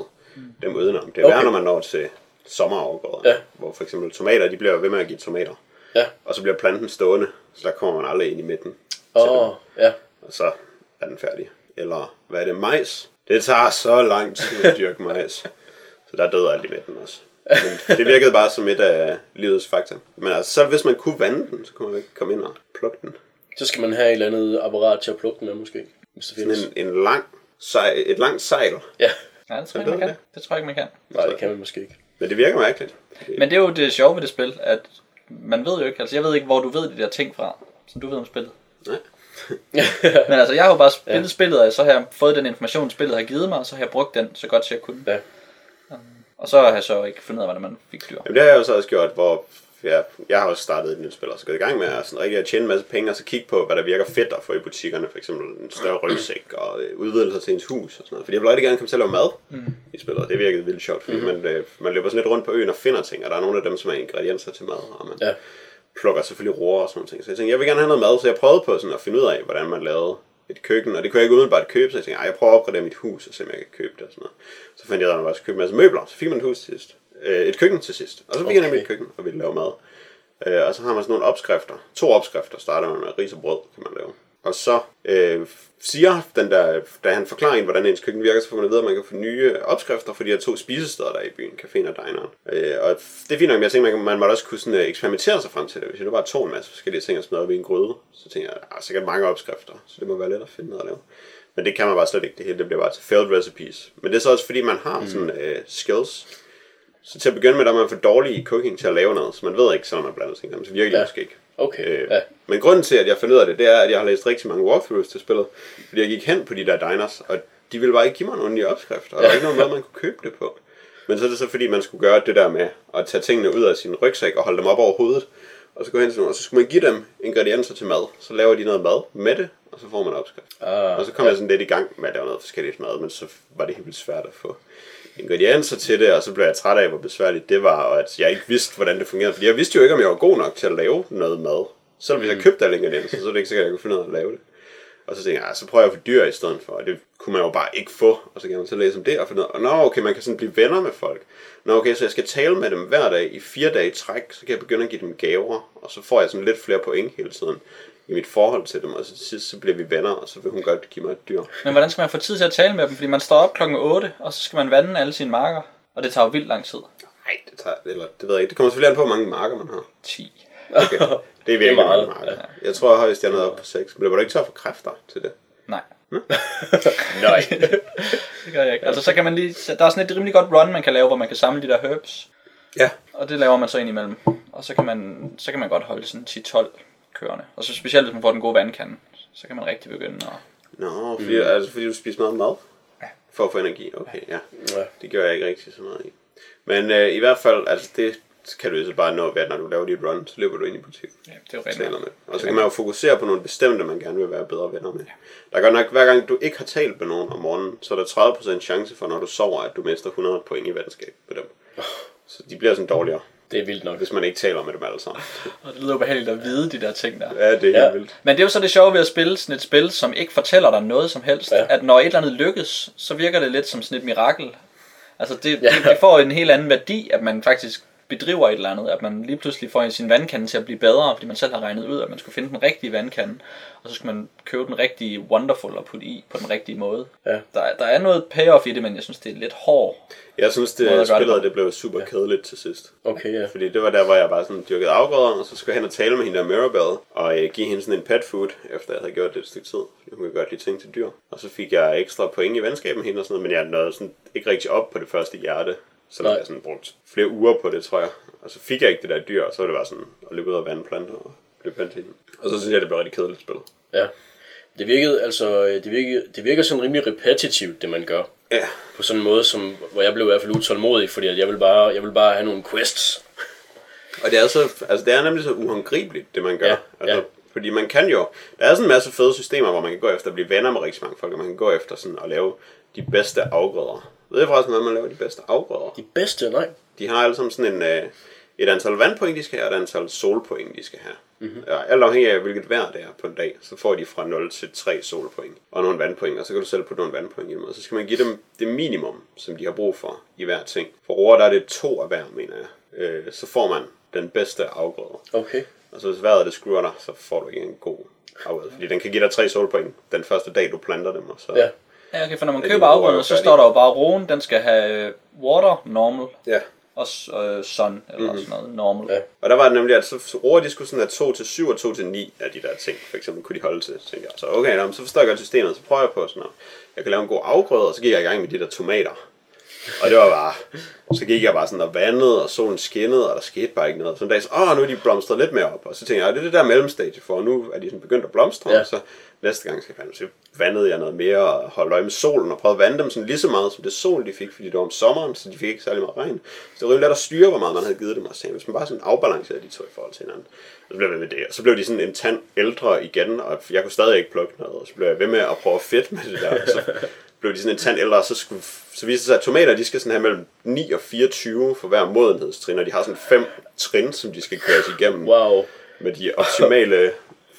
dem udenom. Det er Okay. værre, når man når til sommerafgrøder, Ja. hvor for eksempel tomater, de bliver ved med at give tomater. Ja. Og så bliver planten stående, så der kommer man aldrig ind i midten. Åh, oh, ja. Og så er den færdig. Eller hvad er det, majs? Det tager så lang tid at dyrke majs. Så der døde alt i midten også. Men det virkede bare som et af livets fakta. Men altså, så hvis man kunne vande den, så kunne man ikke komme ind og plukke den. Så skal man have et eller andet apparat til at plukke den med, måske. Hvis det findes. Sådan en, en lang sej, et langt sejl. Ja, Ja, det tror jeg ikke, man kan. Det tror jeg ikke, man kan. nej, det kan man måske ikke. Men det virker mærkeligt. Men det er jo det sjove ved det spil, at man ved jo ikke, altså jeg ved ikke, hvor du ved de der ting fra, som du ved om spillet. Nej. Men altså, jeg har jo bare spillet ja. spillet, og så har jeg fået den information, spillet har givet mig, og så har jeg brugt den så godt, som jeg kunne. Ja. Og så har jeg så ikke fundet ud af, hvordan man fik dyr. Jamen, det har jeg jo så også gjort, hvor jeg, jeg har også startet et nyt spil, og så gået i gang med at, sådan, rigtig at tjene en masse penge, og så kigge på, hvad der virker fedt at få i butikkerne, for eksempel en større rygsæk og øh, udvidelser til ens hus og sådan noget. Fordi jeg vil rigtig gerne komme til at lave mad mm. i spillet, og det virkede vildt sjovt, fordi mm. man, øh, man løber sådan lidt rundt på øen og finder ting, og der er nogle af dem, som er ingredienser til mad, og man Ja. plukker selvfølgelig roer og sådan noget ting. Så jeg tænkte, jeg vil gerne have noget mad, så jeg prøvede på sådan at finde ud af, hvordan man lavede et køkken, og det kunne jeg ikke umiddelbart købe, så jeg tænkte, "Ej, jeg prøver at opgradere mit hus, og se om jeg kan købe det og sådan noget. Så fandt jeg ud af, at man bare skulle købe en masse møbler, så fik man et hus til sidst. Øh, et køkken til sidst. Og så fik okay. jeg nemlig et køkken, og ville lave mad. Øh, og så har man sådan nogle opskrifter. To opskrifter starter man med ris og brød, kan man lave. Og så øh, siger den der, da han forklarer en, hvordan ens køkken virker, så får man at vide, at man kan få nye opskrifter for de her to spisesteder, der er i byen, caféen og dineren. Øh, og det er fint nok, men jeg tænker, man, man må også kunne sådan, øh, eksperimentere sig frem til det. Hvis jeg nu bare tog en masse forskellige ting og smed op i en gryde, så tænker jeg, der er sikkert mange opskrifter, så det må være let at finde noget at lave. Men det kan man bare slet ikke, det hele det bliver bare til failed recipes. Men det er så også fordi, man har sådan øh, skills, så til at begynde med, der er man for dårlig i cooking til at lave noget, så man ved ikke, sådan man blander ting sammen, så virker det Ja. måske ikke. Okay, Øh, ja. Men grunden til, at jeg fandt ud af det, det er, at jeg har læst rigtig mange walkthroughs til spillet, fordi jeg gik hen på de der diners, og de ville bare ikke give mig nogen nye opskrifter, og der var ikke nogen måde, man kunne købe det på. Men så er det så, fordi man skulle gøre det der med at tage tingene ud af sin rygsæk og holde dem op over hovedet, og så gå hen til nogen, og så skulle man give dem ingredienser til mad. Så laver de noget mad med det, og så får man opskrift. Ah, Og så kom jeg sådan lidt i gang med at lave noget forskelligt mad, men så var det helt vildt svært at få ingredienser til det, og så blev jeg træt af, hvor besværligt det var, og at jeg ikke vidste, hvordan det fungerede. Fordi jeg vidste jo ikke, om jeg var god nok til at lave noget mad. Selv hvis jeg købte alle ingredienser, så er det ikke sikkert, at jeg kunne finde ud af at lave det. Og så tænkte jeg, "Ah, så prøver jeg at få dyr i stedet for, og det kunne man jo bare ikke få. Og så kan man så læse om det og finde ud af, nå okay, man kan sådan blive venner med folk. Nå okay, så jeg skal tale med dem hver dag i fire dage i træk, så kan jeg begynde at give dem gaver, og så får jeg sådan lidt flere point hele tiden i mit forhold til dem, og så til sidst så bliver vi venner, og så vil hun godt give mig et dyr. Men hvordan skal man få tid til at tale med dem? Fordi man står op klokken 8, og så skal man vande alle sine marker. Og det tager jo vildt lang tid. Nej, det tager, eller det ved jeg ikke. Det kommer selvfølgelig an på, hvor mange marker man har. 10. Okay. Det er virkelig meget, mange marker. Jeg tror højst, jeg nået op på 6. Men det var du ikke tør for kræfter til det. Nej, nej. det gør jeg ikke. Altså så kan man lige, der er sådan et rimelig godt run, man kan lave, hvor man kan samle de der herbs. Ja. Og det laver man så ind imellem. Og så kan man, så kan man godt holde sådan 10-12 kørende. Og så specielt hvis man får den gode vandkande, så kan man rigtig begynde at... Nå, fordi, mm. altså, fordi du spiser meget mad? For at få energi, okay, ja. Ja. Det gør jeg ikke rigtig så meget i. Men øh, i hvert fald, altså det kan du jo så bare nå ved, at når du laver dit run, så løber du ind i butikken. Ja, det er rigtigt. med. Og så kan man jo fokusere på nogle bestemte, man gerne vil være bedre venner med. Der er godt nok, hver gang du ikke har talt med nogen om morgenen, så er der 30% chance for, når du sover, at du mister 100 point i venskab på dem. Så de bliver sådan dårligere, Det er vildt nok. hvis man ikke taler med dem alle sammen. Og det lyder ubehageligt at vide de der ting der. Ja, det er helt Ja. vildt. Men det er jo så det sjove ved at spille sådan et spil, som ikke fortæller dig noget som helst. Ja. At når et eller andet lykkes, så virker det lidt som sådan et mirakel. Altså det, ja. det, det får en helt anden værdi, at man faktisk bedriver et eller andet. At man lige pludselig får sin vandkande til at blive bedre, fordi man selv har regnet ud, at man skulle finde den rigtige vandkande. Og så skal man købe den rigtige Wonderful og putte i på den rigtige måde. Ja. Der, er- der er noget payoff i det, men jeg synes, det er lidt hård. Jeg synes, det spillet det blev super kedeligt til sidst. Okay, ja. Fordi det var der, hvor jeg bare sådan dyrkede afgrøder, og så skulle jeg hen og tale med hende der Mirabelle, og øh, give hende sådan en pet food, efter jeg havde gjort det et stykke tid. Fordi hun kunne godt lide ting til dyr. Og så fik jeg ekstra point i venskab med hende og sådan noget, men jeg nåede sådan ikke rigtig op på det første hjerte. Så Nej. jeg sådan brugt flere uger på det, tror jeg. Og så fik jeg ikke det der dyr, og så var det bare sådan at løbe ud og vande planter og blive hende. Og så synes jeg, det blev rigtig kedeligt spil. ja. Det virkede, altså, det virkede, det virker sådan rimelig repetitivt, det man gør. Ja, På sådan en måde, som, hvor jeg blev i hvert fald utålmodig, fordi at jeg vil bare, jeg vil bare have nogle quests. Og det er, så, altså det er nemlig så uhåndgribeligt, det man gør. Ja, altså, ja. Fordi man kan jo... Der er sådan en masse fede systemer, hvor man kan gå efter at blive venner med rigtig mange folk, og man kan gå efter sådan at lave de bedste afgrøder. Ved I forresten, hvordan man laver de bedste afgrøder? De bedste, nej. De har alle sammen sådan en, øh, et antal vandpoint, de skal have, og et antal solpoint, de skal have. Mhm. Mm-hmm. Ja, alt afhængig af, hvilket vejr det er på en dag, så får de fra 0 til 3 solpoint og nogle vandpoint, og så kan du selv putte nogle vandpoint i dem, og så skal man give dem det minimum, som de har brug for i hver ting. For roer, der er det to af hver, mener jeg. Øh, så får man den bedste afgrøde. Okay. Og så hvis vejret det skruer dig, så får du ikke en god afgrøde. Fordi den kan give dig 3 solpoint den første dag, du planter dem, og så... Ja. Ja, okay, for når man køber er afgrøder, så står der jo bare roen, den skal have water, normal, ja. og øh, sun, eller mm-hmm. sådan noget, normal. Ja. Og der var det nemlig, at så roer de skulle sådan have 2 til 7 og 2 til 9 af de der ting. For eksempel kunne de holde til. Så tænkte jeg, så okay, nå, så forstår jeg godt systemet, så prøver jeg på sådan noget. Jeg kan lave en god afgrøde, og så gik jeg i gang med de der tomater. Og det var bare, så gik jeg bare sådan og vandede, og solen skinnede, og der skete bare ikke noget. Så en dag så, åh, nu er de blomstret lidt mere op. Og så tænkte jeg, "Ah, det er det der mellemstadie for, og nu er de sådan begyndt at blomstre. Ja. Så næste gang skal jeg så vandede jeg noget mere, og holdt øje med solen, og prøvede at vande dem sådan lige så meget, som det sol, de fik, fordi det var om sommeren, så de fik ikke særlig meget regn. Så det var let at styre, hvor meget man havde givet dem, og så hvis man bare sådan afbalancerede de to i forhold til hinanden. Så blev jeg ved det, og så blev de sådan en tand ældre igen, og jeg kunne stadig ikke plukke noget, og så blev jeg ved med at prøve at fedt med det der, og så blev de sådan en tand ældre, og så, skulle, så viste det sig, at tomater, de skal sådan have mellem 9 og 24 for hver modenhedstrin, og de har sådan fem trin, som de skal køres igennem Wow. med de optimale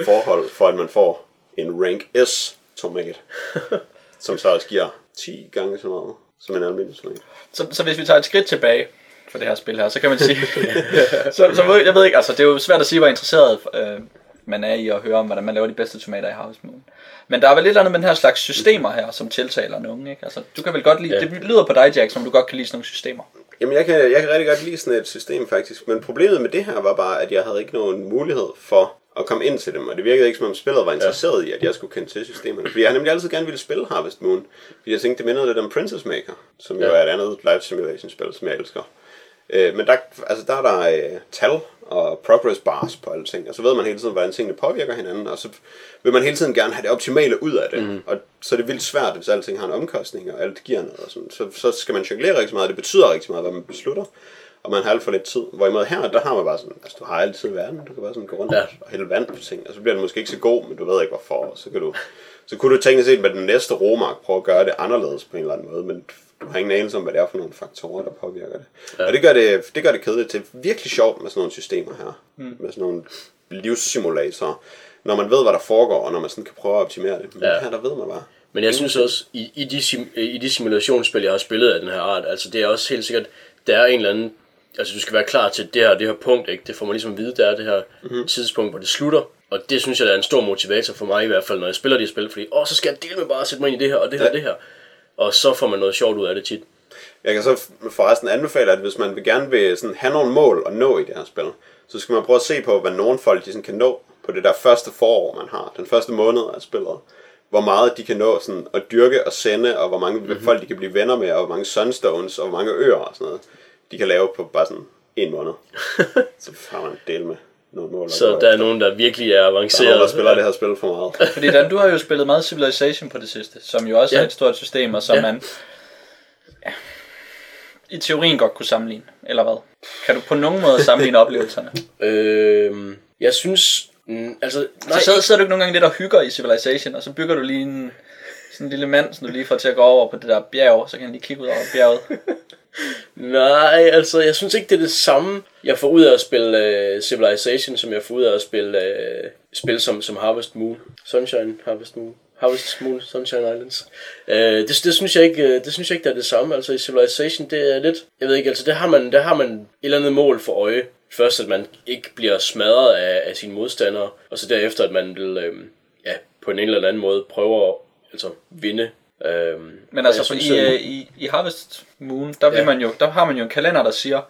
forhold, for at man får en rank S tomat, som så også giver 10 gange så meget som en almindelig tomat. Så, så hvis vi tager et skridt tilbage for det her spil her, så kan man sige... så, så jeg ved ikke, altså det er jo svært at sige, hvor interesseret øh, man er i at høre om, hvordan man laver de bedste tomater i Moon. Men der er vel lidt andet med den her slags systemer her, som tiltaler nogen, ikke? Altså, du kan vel godt lide, ja. det lyder på dig, Jack, som du godt kan lide sådan nogle systemer. Jamen, jeg kan, jeg kan rigtig godt lide sådan et system faktisk, men problemet med det her var bare, at jeg havde ikke nogen mulighed for at komme ind til dem, og det virkede ikke som om spillet var interesseret ja. i, at jeg skulle kende til systemerne. Fordi jeg har nemlig altid gerne ville spille Harvest Moon, fordi jeg tænkte, det mindede lidt om Princess Maker, som jo Ja. er et andet live simulation spil, som jeg elsker. Øh, men der, altså der er der øh, tal og progress bars på alle ting, og så ved man hele tiden, hvordan tingene påvirker hinanden, og så vil man hele tiden gerne have det optimale ud af det. Mm. Og så er det vildt svært, hvis alting har en omkostning, og alt giver noget. Og sådan. Så, så skal man jonglere rigtig meget, og det betyder rigtig meget, hvad man beslutter. Og man har alt for lidt tid. Hvorimod her, der har man bare sådan, altså du har altid verden, du kan bare sådan gå rundt Ja. og hælde vand på ting, og så bliver den måske ikke så god, men du ved ikke hvorfor, og så kan du, så kunne du tænke set med den næste romark prøve at gøre det anderledes på en eller anden måde, men du har ingen anelse om, hvad det er for nogle faktorer, der påvirker det. Ja. Og det gør det, det gør det kedeligt til virkelig sjovt med sådan nogle systemer her, mm. med sådan nogle livssimulatorer, når man ved, hvad der foregår, og når man sådan kan prøve at optimere det. Men ja. her, der ved man bare. Men jeg synes også, i, i, de, sim- i de simulationsspil, jeg har spillet af den her art, altså det er også helt sikkert, der er en eller anden, altså du skal være klar til det her, det her punkt, ikke? Det får man ligesom at vide, der er det her mm-hmm. tidspunkt, hvor det slutter. Og det synes jeg, der er en stor motivator for mig i hvert fald, når jeg spiller de her spil, fordi, åh, så skal jeg dele med bare at sætte mig ind i det her, og det her, Ja. og det her. Og så får man noget sjovt ud af det tit. Jeg kan så forresten anbefale, at hvis man vil gerne vil sådan have nogle mål at nå i det her spil, så skal man prøve at se på, hvad nogle folk de sådan kan nå på det der første forår, man har. Den første måned af spillet. Hvor meget de kan nå sådan at dyrke og sende, og hvor mange mm-hmm. folk de kan blive venner med, og hvor mange sunstones, og hvor mange øer og sådan noget, de kan lave på bare sådan en måned. så har man en del med. nogle mål. Så der er efter. nogen, der virkelig er der er nogen, avanceret. der spiller det her spil for meget. Fordi Dan, du har jo spillet meget Civilization på det sidste, som jo også ja. Ja. er et stort system, og som Ja. ja. man ja, i teorien godt kunne sammenligne, eller hvad? Kan du på nogen måde sammenligne oplevelserne? Øhm, jeg synes... Mm, altså, nej, Så sidder, sidder du ikke nogle gange lidt og hygger i Civilization, og så bygger du lige en, sådan en lille mand, som du lige får til at gå over på det der bjerg, så kan han lige kigge ud over bjerget. nej, altså, jeg synes ikke, det er det samme, jeg får ud af at spille uh, Civilization, som jeg får ud af at spille uh, spil som, som Harvest Moon. Sunshine Harvest Moon. Harvest Moon, Sunshine Islands. Uh, det, det, synes jeg ikke, det synes jeg ikke, der er det samme. Altså i Civilization, det er lidt, jeg ved ikke, altså der har man, der har man et eller andet mål for øje. Først, at man ikke bliver smadret af, af sine modstandere, og så derefter, at man vil, øh, ja, på en eller anden måde prøve at altså, vinde. Øh, Men altså, for i, øh, i, i Harvest Moon, der, vil Ja. man jo, der har man jo en kalender, der siger,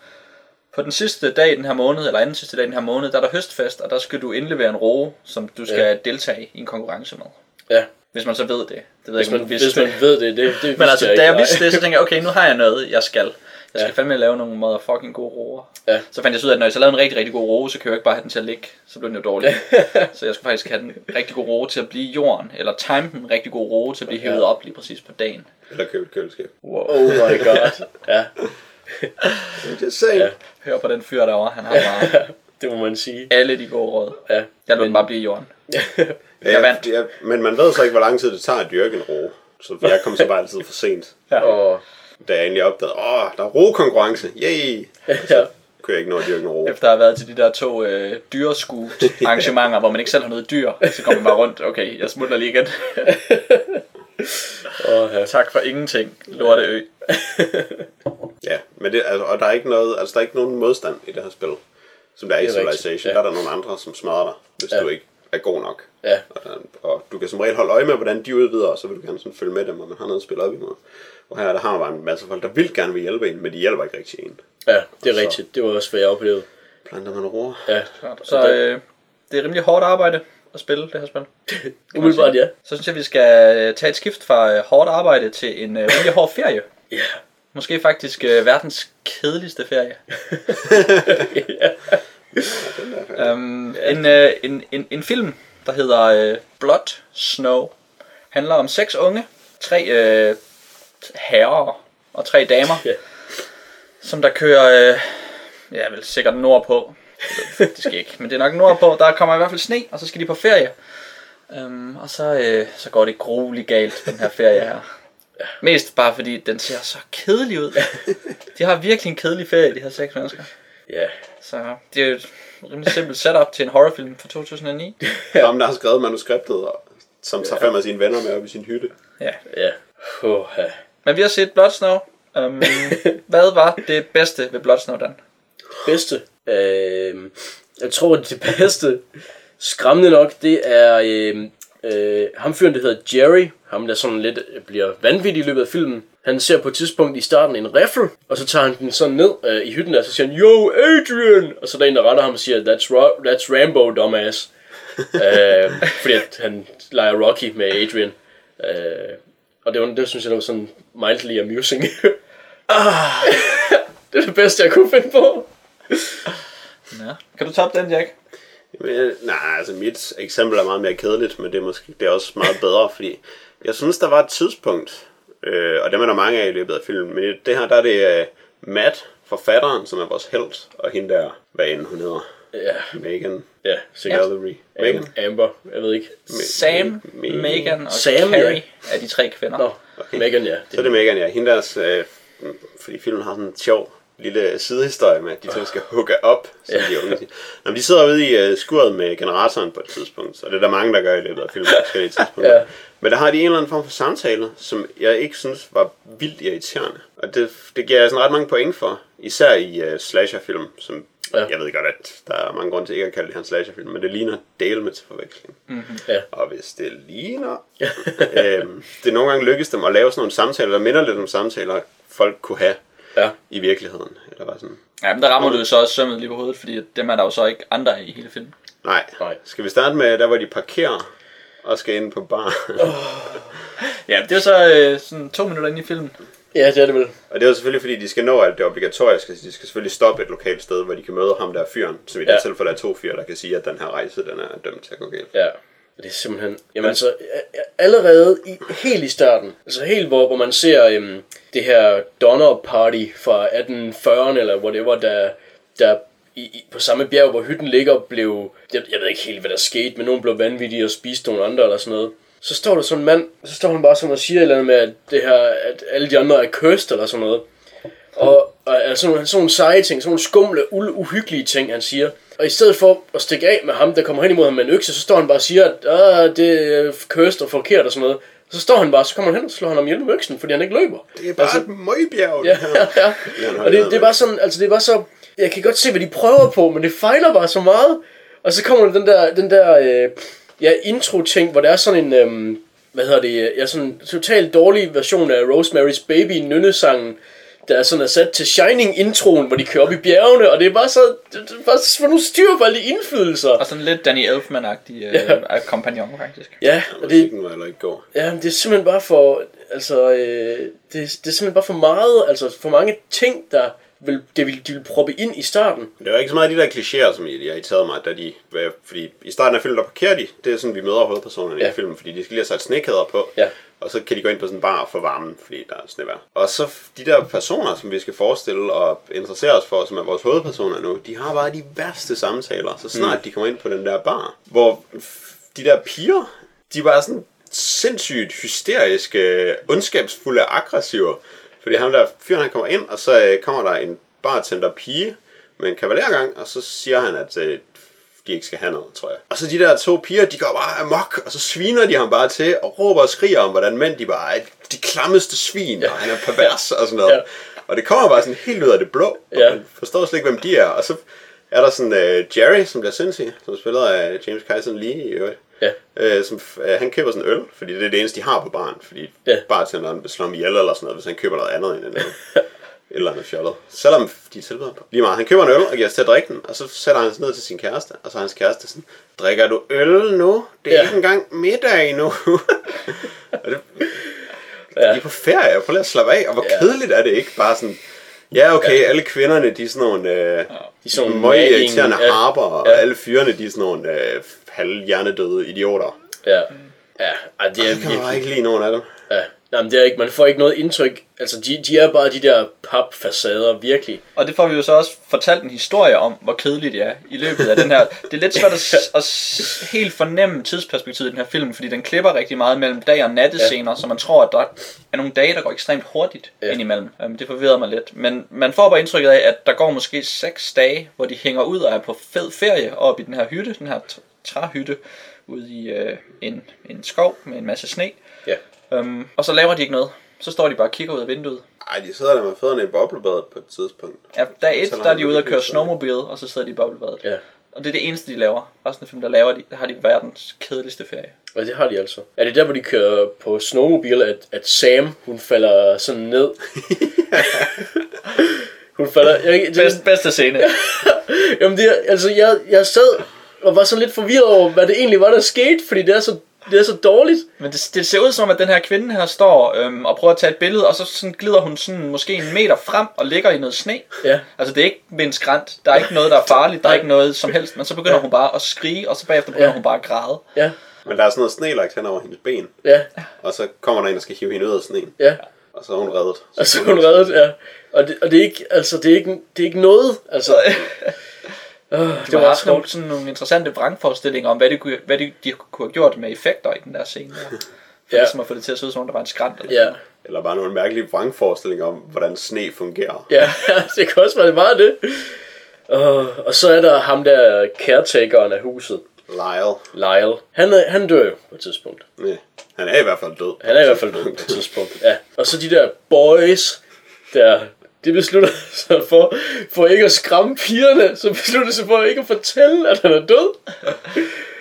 på den sidste dag i den her måned, eller anden sidste dag i den her måned, der er der høstfest, og der skal du indlevere en roe, som du skal Ja. deltage i en konkurrence med. ja, Hvis man så ved det. Det ved hvis ikke, man, du vidste hvis man ved det, det, det Men altså, jeg da jeg ikke, vidste det, så tænkte jeg, okay, nu har jeg noget, jeg skal. Jeg skal Ja. fandme lave nogle måder fucking gode roer. Ja. Så fandt jeg så ud af, at når jeg så lavede en rigtig, rigtig god roe, så kan jeg jo ikke bare have den til at ligge. Så blev den jo dårlig. så jeg skulle faktisk have den rigtig god roe til at blive i jorden. Eller time den rigtig god roe til at blive hævet op lige præcis på dagen. Eller købe et køleskab. Wow. Oh my god. Ja, Just saying. Ja. Hør på den fyr derovre, han har bare det må man sige. alle de gode råd. Ja. Jeg lod Men- den bare blive i jorden. Ja, Jeg vandt. Ja, men man ved så ikke, hvor lang tid det tager at dyrke en ro. Så jeg kom så bare altid for sent. Ja. Og, Da jeg egentlig opdagede, åh, der er rokonkurrence. Yay! ja. Kunne jeg ikke nå at dyrke en ro. Efter at have været til de der to øh, dyreskud arrangementer, hvor man ikke selv har noget dyr, så kommer man bare rundt. Okay, jeg smutter lige igen. Og, ja. tak for ingenting, lorteø. Ja, men det, altså, og der er ikke noget, altså der er ikke nogen modstand i det her spil. Som der er i er rigtigt, Civilization. ja. Der er der nogle andre, som smadrer dig, hvis Ja. du ikke er god nok. Ja. Og, og du kan som regel holde øje med, hvordan de udvider, og så vil du gerne sådan følge med dem, og man har noget at spille op imod. Og her der har man bare en masse folk, der vil gerne vil hjælpe en, men de hjælper ikke rigtig en. ja, det er rigtigt. Det var også, hvad jeg oplevede. Planter man roer. Ja, Så øh, det er rimelig hårdt arbejde at spille det her spil. umiddelbart ja. Så synes jeg, vi skal øh, tage et skift fra øh, hårdt arbejde til en øh, rimelig hård ferie. Ja. Måske faktisk øh, verdens kedeligste ferie. um, en, øh, en, en, en film, der hedder øh, Blood Snow, handler om seks unge, tre øh, herrer og tre damer, Ja. som der kører, øh, ja vel sikkert nordpå. Det faktisk ikke, men det er nok nordpå. Der kommer i hvert fald sne, og så skal de på ferie. Um, og så, øh, så går det grueligt galt, den her ferie her. Mest bare fordi, den ser så kedelig ud. De har virkelig en kedelig ferie, de her seks mennesker. Ja. Så det er jo et rimelig simpelt setup til en horrorfilm fra 2009. Ja. Ham, der har skrevet manuskriptet, og, som tager fem af sine venner med op i sin hytte. Ja. Ja. Oh, ja. Men vi har set Blood Snow. Um, hvad var det bedste ved Blood Snow, Dan? Bedste. Øh, jeg tror, det bedste, skræmmende nok, det er øh, øh, ham fyren, der hedder Jerry. Ham, der sådan lidt bliver vanvittig i løbet af filmen. Han ser på et tidspunkt i starten en riffel, og så tager han den sådan ned øh, i hytten, og så siger han, Yo, Adrian! Og så er der en, der retter ham og siger, That's, Ro- that's Rambo, dumbass. øh, fordi at han leger Rocky med Adrian. Øh, og det, var, det synes jeg, det var sådan mildly amusing. ah, det er det bedste, jeg kunne finde på. Ja. Kan du toppe den, Jack? Men, øh, nej, altså mit eksempel er meget mere kedeligt, men det er måske det er også meget bedre, fordi jeg synes, der var et tidspunkt, øh, og dem er der mange af i løbet af filmen, men det her, der er det øh, Matt, forfatteren, som er vores held, og hende der, hvad end hun hedder, Ja, Megan ja sikkert. Gallery. Megan? Am- Amber, jeg ved ikke. Sam, Me- Megan og Sam, Carrie ja. er de tre kvinder. Nå, okay. Megan, ja. Så er det Megan, ja. Hende deres, øh, fordi filmen har sådan en sjov lille sidehistorie med, at de to skal hooke op, som Ja. de unge siger. Når de sidder ude i øh, skuret med generatoren på et tidspunkt, så det er der mange, der gør i løbet af filmen på forskellige tidspunkter. Ja. Men der har de en eller anden form for samtale, som jeg ikke synes var vildt irriterende. Og det, det giver jeg sådan ret mange point for, især i uh, slasherfilm, som Ja. jeg ved godt, at der er mange grunde til ikke at kalde det her en slasherfilm, men det ligner Dale med til forveksling. Ja. Og hvis det ligner... øhm, det er nogle gange lykkes dem at lave sådan nogle samtaler, der minder lidt om samtaler, folk kunne have Ja. i virkeligheden. Eller hvad sådan. Ja, men der rammer du jo så også sømmet lige på hovedet, fordi dem er der jo så ikke andre i hele filmen. Nej. Nej. Skal vi starte med der, hvor de parkerer og skal ind på bar? Ja, det er så øh, sådan to minutter inde i filmen. Ja, det er det vel. Og det er jo selvfølgelig, fordi de skal nå alt det obligatoriske. Så de skal selvfølgelig stoppe et lokalt sted, hvor de kan møde ham der fyren. Så i det Ja. tilfælde er to fyre, der kan sige, at den her rejse, den er dømt til at gå galt. Ja. Det er simpelthen... Jamen altså, a- allerede i, helt i starten, altså helt hvor, hvor man ser øhm, det her Donner Party fra 1840'erne, eller whatever, der, der i, i, på samme bjerg, hvor hytten ligger, blev... Jeg, jeg ved ikke helt, hvad der skete, men nogen blev vanvittige og spiste nogle andre, eller sådan noget. Så står der sådan en mand, så står han bare sådan og siger et eller andet med, at, det her, at alle de andre er cursed, eller sådan noget. Og, og altså, sådan, nogle- seje ting, sådan nogle skumle, uhyggelige ting, han siger. Og i stedet for at stikke af med ham, der kommer hen imod ham med en økse, så står han bare og siger, at "Ah, det er cursed og forkert og sådan noget. Så står han bare, så kommer han hen og slår han om ihjel med øksen, fordi han ikke løber. Det er bare altså, et møgbjerg, Ja, ja, ja. Og det, det er bare sådan, altså det er bare så, jeg kan godt se, hvad de prøver på, men det fejler bare så meget. Og så kommer der den der, den der øh, ja, intro-ting, hvor der er sådan en, øh, hvad hedder det, ja, sådan en totalt dårlig version af Rosemary's Baby, nynnesangen, der er sådan er sat til Shining-introen, hvor de kører op i bjergene, og det er bare så, det, det er bare så, nu styr på alle de indflydelser. Og sådan lidt Danny Elfman-agtig øh, Ja. kompagnon, faktisk. Ja, og det, var heller ikke god. Ja, det er simpelthen bare for, altså, øh, det, det er simpelthen bare for meget, altså for mange ting, der vil, det vil, de vil proppe ind i starten. Det var ikke så meget de der klichéer, som de har irriteret mig, da de, fordi i starten af filmen, der parkerer de, det er sådan, vi møder hovedpersonerne Ja. i filmen, fordi de skal lige have sat snekæder på, Ja. Og så kan de gå ind på sådan en bar for varmen, fordi der er snevejr. Og så de der personer, som vi skal forestille og interessere os for, som er vores hovedpersoner nu, de har bare de værste samtaler, så snart mm. de kommer ind på den der bar, hvor de der piger, de var sådan sindssygt hysteriske, ondskabsfulde og aggressive. Fordi ham der fyren, han kommer ind, og så øh, kommer der en bartender pige med en kavalergang, og så siger han, at øh, de ikke skal have noget, tror jeg. Og så de der to piger, de går bare amok, og så sviner de ham bare til, og råber og skriger om, hvordan mænd de bare er de klammeste svin, og han er pervers og sådan noget. Ja. Og det kommer bare sådan helt ud af det blå, og Ja. man forstår slet ikke, hvem de er. Og så er der sådan uh, Jerry, som bliver sindssyg, som er spillet af James Kyson Lee i øvrigt. Ja. Øh, som, øh, han køber sådan en øl, fordi det er det eneste, de har på baren. Fordi ja. bartenderen vil slå ham ihjel eller sådan noget, hvis han køber noget andet end en øl. Et eller andet fjollet. Selvom de tilbyder på. Lige meget. Han køber en øl og giver os til at drikke den, og så sætter han sig ned til sin kæreste, og så er hans kæreste sådan, drikker du øl nu? Det er Ja. ja. ikke engang middag endnu. og det, Ja. de er på ferie, prøv lige at slappe af, og hvor Ja. ja. kedeligt er det ikke? Bare sådan, ja okay, alle kvinderne, de er sådan nogle, øh, De er sådan møg irriterende ja. harper, og Ja. alle fyrene, de er sådan nogle øh, halvhjernedøde idioter. Ja. Ja, ej, det er Jeg kan bare virkelig... ikke lide nogen af dem. Ja. Jamen, det er ikke, man får ikke noget indtryk. Altså, de, de er bare de der papfacader, virkelig. Og det får vi jo så også fortalt en historie om, hvor kedeligt det er i løbet af den her. Det er lidt svært at, at helt fornemme tidsperspektivet i den her film, fordi den klipper rigtig meget mellem dag- og nattescener, ja. så man tror, at der er nogle dage, der går ekstremt hurtigt Ja. indimellem. Um, det forvirrer mig lidt. Men man får bare indtrykket af, at der går måske seks dage, hvor de hænger ud og er på fed ferie op i den her hytte, den her træhytte, ude i øh, en, en skov med en masse sne. Um, og så laver de ikke noget. Så står de bare og kigger ud af vinduet. Ej, de sidder der med fødderne i boblebadet på et tidspunkt. Ja, dag 1, Så der er de ude og køre snowmobile, og så sidder de i boblebadet. Ja. Og det er det eneste, de laver. Resten af filmen, der laver de, der har de verdens kedeligste ferie. Og det har de altså. Er det der, hvor de kører på snowmobile, at, at Sam, hun falder sådan ned? hun falder... Jeg, det, Best, bedste scene. Jamen, det, er- altså, jeg, jeg sad og var sådan lidt forvirret over, hvad det egentlig var, der skete, fordi det er så, det er så dårligt. Men det, det ser ud som, at den her kvinde her står øhm, og prøver at tage et billede, og så sådan glider hun sådan måske en meter frem og ligger i noget sne. Ja. Altså det er ikke med en skrant, der er ikke noget, der er farligt, der er ikke noget som helst, men så begynder hun bare at skrige, og så bagefter begynder Ja. hun bare at græde. Ja, Men der er sådan noget snelagt hen over hendes ben, ja, og så kommer der en, der skal hive hende ud af sneen, ja. og så er hun reddet. Og så er hun reddet, ja. Og det, og det er ikke, altså, det er ikke, det er ikke noget, altså. Uh, Det det var var også nogle, sådan nogle interessante vrangforestillinger om, hvad, det kunne, hvad de, de kunne have gjort med effekter i den der scene. Der. For Ja. ja. ligesom at få det til at se ud som om, der var en skrant. Eller Ja, sådan Eller bare nogle mærkelige vrangforestillinger om, hvordan sne fungerer. ja, det kan også være, det var det. Uh, og så er der ham der caretakeren af huset, Lyle. Lyle. Han, er, han dør jo på et tidspunkt. Nej, han er i hvert fald død. Han er i hvert fald død på et tidspunkt. Ja. Og så de der boys, der de beslutter sig for, for ikke at skræmme pigerne, så beslutter sig for ikke at fortælle, at han er død.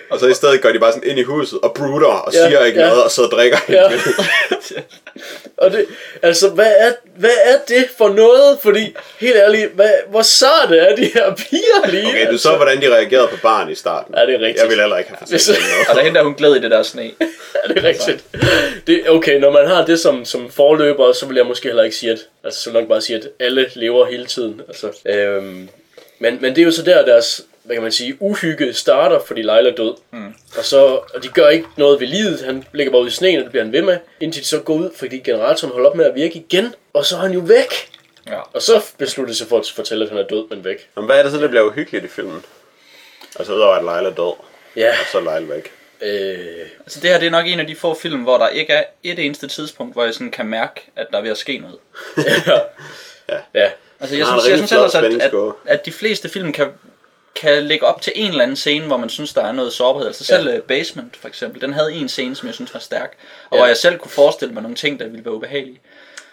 Og så i stedet går de bare sådan ind i huset og bruder og Ja, siger ikke ja. noget, og så drikker Ja. Og det, altså, hvad er, hvad er det for noget? Fordi, helt ærligt, hvad, hvor sarte er de her piger lige? Okay, du altså. så, hvordan de reagerede på barn i starten. Ja, det er rigtigt. Jeg ville heller ikke have fortalt noget. Og der henter hun glæde i det der sne. Ja, det er rigtigt. Det, okay, når man har det som, som forløber, så vil jeg måske heller ikke sige, at, altså, så vil jeg nok bare sige, at alle lever hele tiden. Altså, øhm, men, men det er jo så der, deres, hvad kan man sige, uhygge starter, fordi Leila er død. Mm. Og, så, og de gør ikke noget ved livet. Han ligger bare ude i sneen, og det bliver han ved med, indtil de så går ud, fordi generatoren holder op med at virke igen. Og så er han jo væk. Ja. Og så beslutter de sig for at fortælle, at han er død, men væk. Men hvad er det så, der bliver uhyggeligt i filmen? Altså udover at Leila er død, Ja. og så er Leila væk. Øh, Altså det her det er nok en af de få film, hvor der ikke er et eneste tidspunkt, hvor jeg sådan kan mærke, at der er ved at ske noget. ja. Altså jeg synes, jeg synes ellers, at, at, at de fleste film kan, kan lægge op til en eller anden scene, hvor man synes, der er noget sårbarhed. Altså selv Ja. ja. Basement for eksempel, den havde en scene, som jeg synes var stærk, og Ja. hvor jeg selv kunne forestille mig nogle ting, der ville være ubehagelige.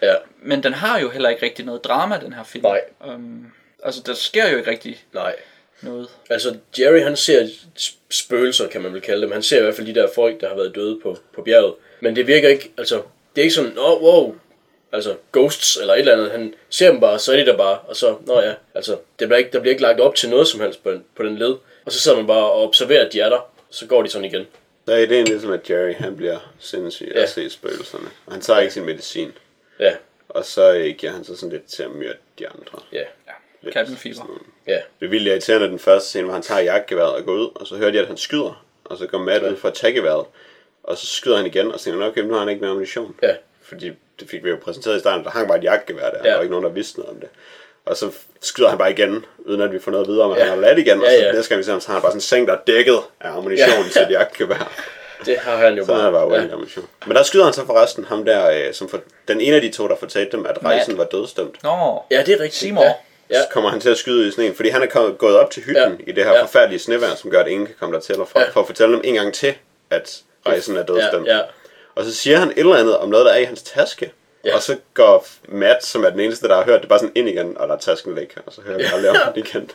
ja. Men den har jo heller ikke rigtig noget drama, den her film. Nej. Um, altså der sker jo ikke rigtig Nej. noget. Altså, Jerry han ser sp- spøgelser, kan man vel kalde dem. Han ser i hvert fald de der folk, der har været døde på, på bjerget. Men det virker ikke, altså, det er ikke sådan, åh, oh, wow, altså ghosts eller et eller andet. Han ser dem bare, så er de der bare, og så, nå ja, altså, det bliver ikke, der bliver ikke lagt op til noget som helst på, den- på den led. Og så sidder man bare og observerer, at de er der, så går de sådan igen. Der er ideen ligesom, at Jerry han bliver sindssyg Ja. af at se spøgelserne. Og han tager ikke sin medicin. Ja, Og så øh, giver han sig sådan lidt til at myrde de andre. ja, Lidt Cabin fever. ja, Det er vildt irriterende den første scene, hvor han tager jagtgeværet og går ud, og så hører de, at han skyder. Og så går Matt ud for at tage geværet. Og så skyder han igen, og så tænker han, okay, nu har han ikke mere ammunition. ja, Fordi det fik vi jo præsenteret i starten, der hang bare et jagtgevær der, ja. Ja. der var ikke nogen, der vidste noget om det. Og så skyder han bare igen, uden at vi får noget videre om, at Ja. han har ladt igen. Og Ja, så ja. næste gang vi ser ham, så har han bare sådan en seng, der er dækket af ammunition Ja. ja. til et jagtgevær. det har han jo Så han er bare ja. uden ammunition. Men der skyder han så forresten ham der, øh, som for, den ene af de to, der fortalte dem, at rejsen var dødsdømt. Nå, ja, det er rigtigt. Seymour. Ja, ja, Så kommer han til at skyde i sneen, fordi han er kommet, gået op til hytten Ja. i det her Ja. forfærdelige snevejr, som gør, at ingen kan komme der til og fra, Ja. for at fortælle dem en gang til, at rejsen er dødsdømt. ja, ja. Og så siger han et eller andet om noget, der er i hans taske. Ja. Ja. Og så går Matt, som er den eneste, der har hørt det, bare sådan ind igen, og der er tasken væk. Og så hører vi aldrig om det igen.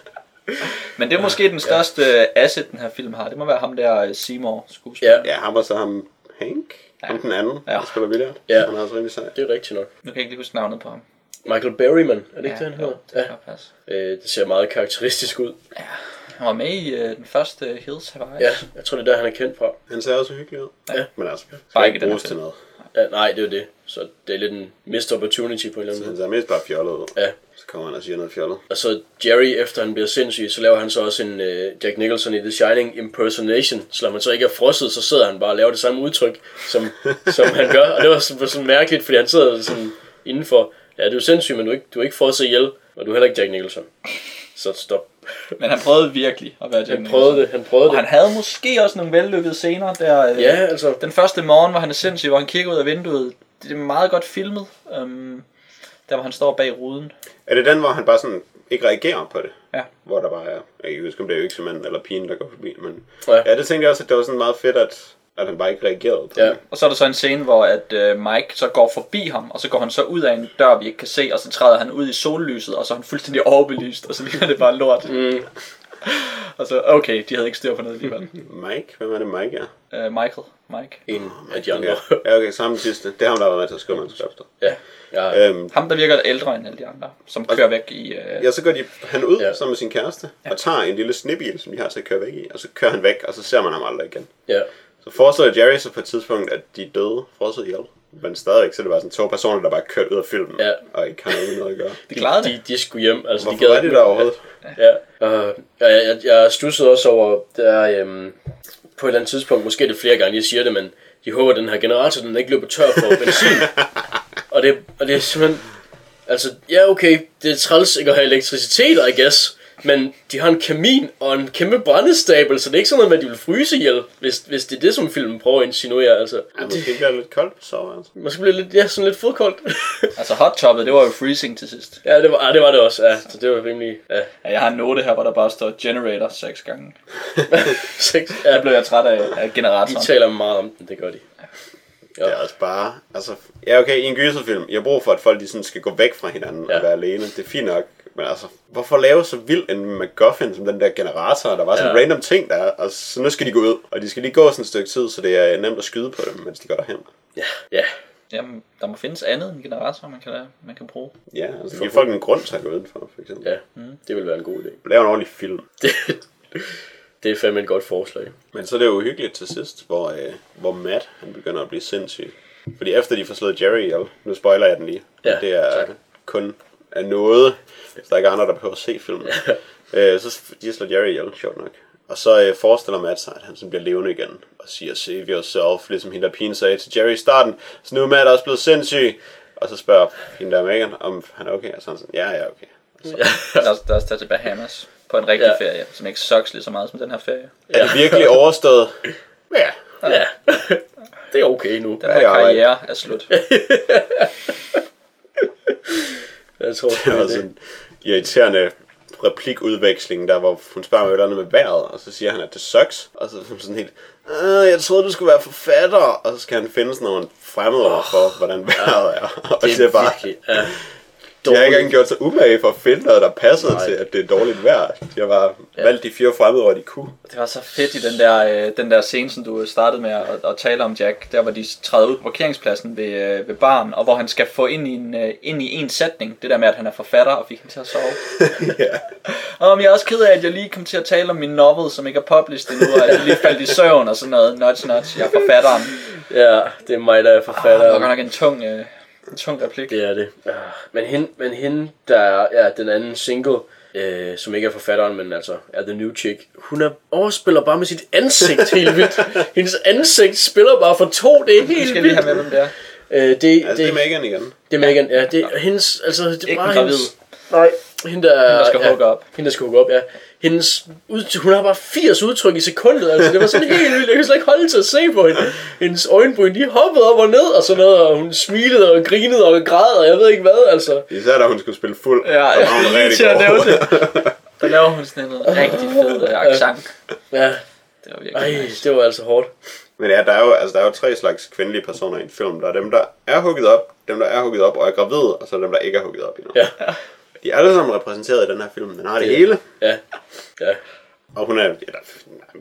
men det er måske den største asset, den her film har. Det må være ham der øh, Seymour skuespiller. Ja. Ja, ham og så ham Hank, ja. ham den anden, Ja. der spiller Willard. Ja. Han er også rimelig sej. det er rigtigt nok. Nu kan jeg ikke lige huske navnet på ham. Michael Berryman, er det ikke det, han jo, hedder? det. Ja. Øh, det ser meget karakteristisk ud. Han var med i øh, den første Hills Have Eyes. Ja, jeg tror, det er der, han er kendt fra. Han ser også hyggelig ud. Ja. Men altså, Bare skal ikke ikke bruges til noget. Ja, nej, det er jo det. Så det er lidt en missed opportunity på en eller anden Han måde. ser mest bare fjollet ud. Ja. Så kommer han og siger noget fjollet. Og så Jerry, efter han bliver sindssyg, så laver han så også en uh, Jack Nicholson i The Shining impersonation. Så når man så ikke er frosset, så sidder han bare og laver det samme udtryk, som, som han gør. Og det var sådan, sådan mærkeligt, fordi han sidder sådan indenfor, ja, du er sindssyg, men du er ikke, du er ikke frosset ihjel, og du er heller ikke Jack Nicholson. Så stop. Men han prøvede virkelig at være Jack Han prøvede det, han prøvede Og han det. havde måske også nogle vellykkede scener der. øh, Ja, altså, Den første morgen, hvor han er sindssyg, hvor han kigger ud af vinduet. Det er meget godt filmet. Um, der hvor han står bag ruden. Er det den, hvor han bare sådan ikke reagerer på det? Ja. Hvor der bare er, jeg kan ikke huske, om det er øksemanden eller pigen, der går forbi, men... Ja. Ja, det tænkte jeg også, at det var sådan meget fedt, at, at han bare ikke reagerede på ja. det. Og så er der så en scene, hvor at øh, Mike så går forbi ham, og så går han så ud af en dør, vi ikke kan se, og så træder han ud i sollyset, og så er han fuldstændig overbelyst, og så ligner det bare lort. Mm, Og så, okay, de havde ikke styr på noget alligevel. Mike? Hvem er det, Mike er? Uh, Michael, Mike. en af de andre. Ja, ja okay, samme sidste. Det er ham, der har været med til at skrive manuskriptet. Ja. ja. Øhm, Ham, der virker ældre end alle de andre, som kører væk i... Uh, ja, så går de, han ud Ja. ja. sammen med sin kæreste, og tager en lille snebil, som de har til at køre væk i, og så kører han væk, og så ser man ham aldrig igen. ja. Så forestiller Jerry sig på et tidspunkt, at de døde, frosset ihjel. Men stadigvæk, så er det bare sådan to personer, der bare er kørt ud af filmen, Ja. og ikke har noget at gøre. de klarede de, det. de skulle hjem. Altså, Hvorfor de gad var de der overhovedet? Ja, og jeg, jeg, jeg stussede også over, der øhm, på et eller andet tidspunkt, måske det flere gange, jeg siger det, men de håber, at den her generator, den ikke løber tør for benzin. og, det, og det er simpelthen, altså, ja okay, det er træls ikke at have elektricitet, I guess, men de har en kamin og en kæmpe brændestabel, så det er ikke sådan noget med, at de vil fryse ihjel, hvis, hvis det er det, som filmen prøver at insinuere. Altså, Ja, måske bliver det lidt koldt på soveværelset. måske bliver det lidt, ja, sådan lidt fodkoldt. Altså hot toppet, det var jo freezing til sidst. ja, det var, ah, det var det også, ja, så det var rimelig, ja, Ja, jeg har en note her, hvor der bare står generator seks gange. Der ja, blev jeg træt af, af de generatoren. taler meget om den, det gør de. Det er også bare, altså, ja okay, i en gyserfilm, jeg har brug for, at folk de sådan skal gå væk fra hinanden Ja. ja. og være alene. Det er fint nok, Men altså, hvorfor lave så vild en MacGuffin som den der generator? Der var sådan en Ja. random ting der, og så nu skal de gå ud. Og de skal lige gå sådan et stykke tid, så det er nemt at skyde på dem, mens de går derhen. Ja, ja. Jamen, der må findes andet end generator, man kan, man kan bruge. Ja, altså giver folk en grund til at gå udenfor, for eksempel. ja. Det vil være en god idé. Lave en ordentlig film. Det, det er fandme et godt forslag. Men så er det jo uhyggeligt til sidst, hvor, øh, hvor Matt han begynder at blive sindssyg. Fordi efter de får slået Jerry ihjel, nu spoiler jeg den lige, Ja, det er tak. kun af noget, så der er ikke andre, der behøver at se filmen. øh, så de slår Jerry ihjel, sjovt nok. Og så øh, forestiller Matt sig, at han sådan bliver levende igen, og siger, save yourself, ligesom hende der pigen sagde til Jerry i starten. Så nu er Matt også blevet sindssyg. Og så spørger hende der Megan, om han er okay, og så er han sådan, ja, ja, okay. Lad os, lad os tage til Bahamas på en rigtig Ja. ja. ferie, som ikke sucks lige så meget som den her ferie. Er det virkelig overstået? Ja. Ja. det er okay nu. Den Ja, her ja, karriere er slut. Jeg tror, Det var sådan en irriterende replikudveksling, der hvor hun spørger mig, hvordan med vejret, og så siger han, at det sucks. Og så er sådan helt, "Øh, jeg troede, du skulle være forfatter. Og så skal han finde sådan nogle fremmede for, hvordan vejret er. Og det det er bare, virkelig... Ja. de har ikke engang gjort sig umage for at finde noget, der passede Nej. til, at det er dårligt vejr. De har bare Ja. valgt de fire fremmede ord, de kunne. Det var så fedt i den der, øh, den der scene, som du startede med at, at tale om, Jack. Der hvor de træder ud på parkeringspladsen ved, øh, ved baren, og hvor han skal få ind i, en, øh, ind i en sætning. Det der med, at han er forfatter og fik hende til at sove. ja. Og jeg er også ked af, at jeg lige kom til at tale om min novel, som ikke er published endnu, og at jeg lige faldt i søvn og sådan noget. Nudge, nudge, jeg er forfatteren. ja, det er mig, der er Ah, det var forfatter. godt nok en tung, øh, en tung replik. Det er det. Ja. Men, hende, men hende, der er ja, den anden single, øh, som ikke er forfatteren, men altså er The New Chick, hun er, overspiller bare med sit ansigt helt vildt. Hendes ansigt spiller bare for to, det er helt skal lige vildt. have med, hvem det er. Øh, det, Altså, det, det er Megan igen. det er Megan, ja. Det er hendes, altså, det er Ikke bare hendes... Nej, hende der, Hende, der skal ja, hugge op. Hende, der skal hugge op, ja. Hendes, ud, hun har bare 80 udtryk i sekundet, altså det var sådan helt vildt. Jeg kunne slet ikke holde til at se på hende. Hendes øjenbryn, de hoppede op og ned og sådan noget, og hun smilede og grinede og græd, og jeg ved ikke hvad, altså. Især da hun skulle spille fuld. Ja, Der var hun rigtig god. det. Der laver hun sådan en rigtig fed øh, accent. Ja, Det var virkelig ej, nice. det var altså hårdt. Men ja, der er, jo, altså, der er jo tre slags kvindelige personer i en film. Der er dem, der er hugget op, dem, der er hugget op og er gravide, og så er dem, der ikke er hugget op endnu. Ja, De er alle sammen repræsenteret i den her film. Den har det Det- hele. ja, ja. Og hun er, eller,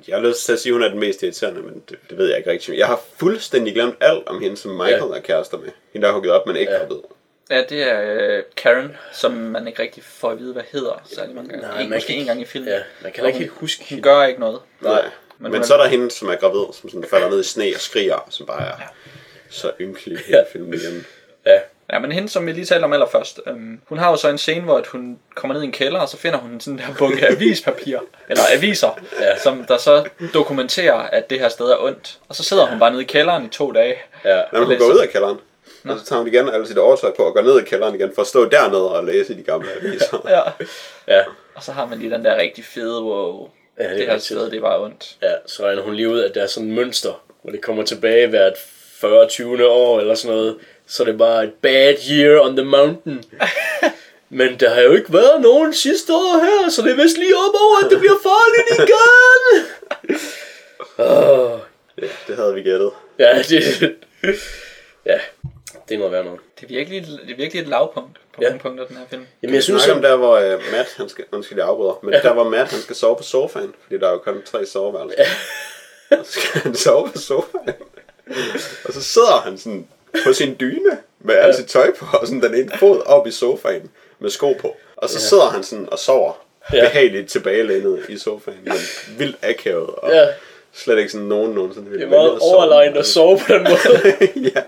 jeg har lyst til at sige, at hun er den mest irriterende, men det, det ved jeg ikke rigtigt. Jeg har fuldstændig glemt alt om hende, som Michael Ja. er kærester med. Hende, der er hugget op, men ikke Ja. ja. gravid. Ja, det er øh, Karen, som man ikke rigtig får at vide, hvad hedder særlig mange gange. Nej, Nej, man måske kan en gang i filmen. Ja, man kan ikke helt huske Hun gør ikke noget. Nej. Men Men, men så er der hende, som er gravid, som sådan falder ned i sne og skriger, som bare er så ynkelig i Ja. ja. filmen. Ja, Ja, men hende, som vi lige talte om allerførst, øhm, hun har jo så en scene, hvor at hun kommer ned i en kælder, og så finder hun sådan der bunke avispapir, eller aviser, Ja. ja. som der så dokumenterer, at det her sted er ondt. Og så sidder hun bare nede i kælderen i to dage. ja. Når hun læser. går ud af kælderen, og så tager hun igen alle sit overtøj på og går ned i kælderen igen for at stå dernede og læse de gamle aviser. Ja. Ja, Og så har man lige den der rigtig fede, wow, Ja, ja, det er det, her sted, det var ondt. ja, så regner hun lige ud, at der er sådan et mønster, hvor det kommer tilbage hvert 40-20 år eller sådan noget. Så det bare et bad year on the mountain. Men der har jo ikke været nogen sidste år her, så det er vist lige op over, at det bliver farligt igen. Oh, Det, det havde vi gættet. ja, det, ja, det må være noget. Det er virkelig, det er virkelig et lavpunkt på Ja. ja. nogle punkter, den her film. Jamen, jeg synes, om der, hvor uh, Matt, han skal, undskyld, jeg afbryder, men ja. der hvor Matt, han skal sove på sofaen, fordi der er jo kun tre soveværelser. Ja. Og så skal han sove på sofaen. og så sidder han sådan på sin dyne med alt sit tøj på, og sådan den ene fod op i sofaen med sko på. Og så ja. sidder han sådan og sover Ja. behageligt tilbagelænet i sofaen, men vildt akavet, og ja, slet ikke sådan nogen nogensinde det ville er meget overlegnet at sove på den måde. ja.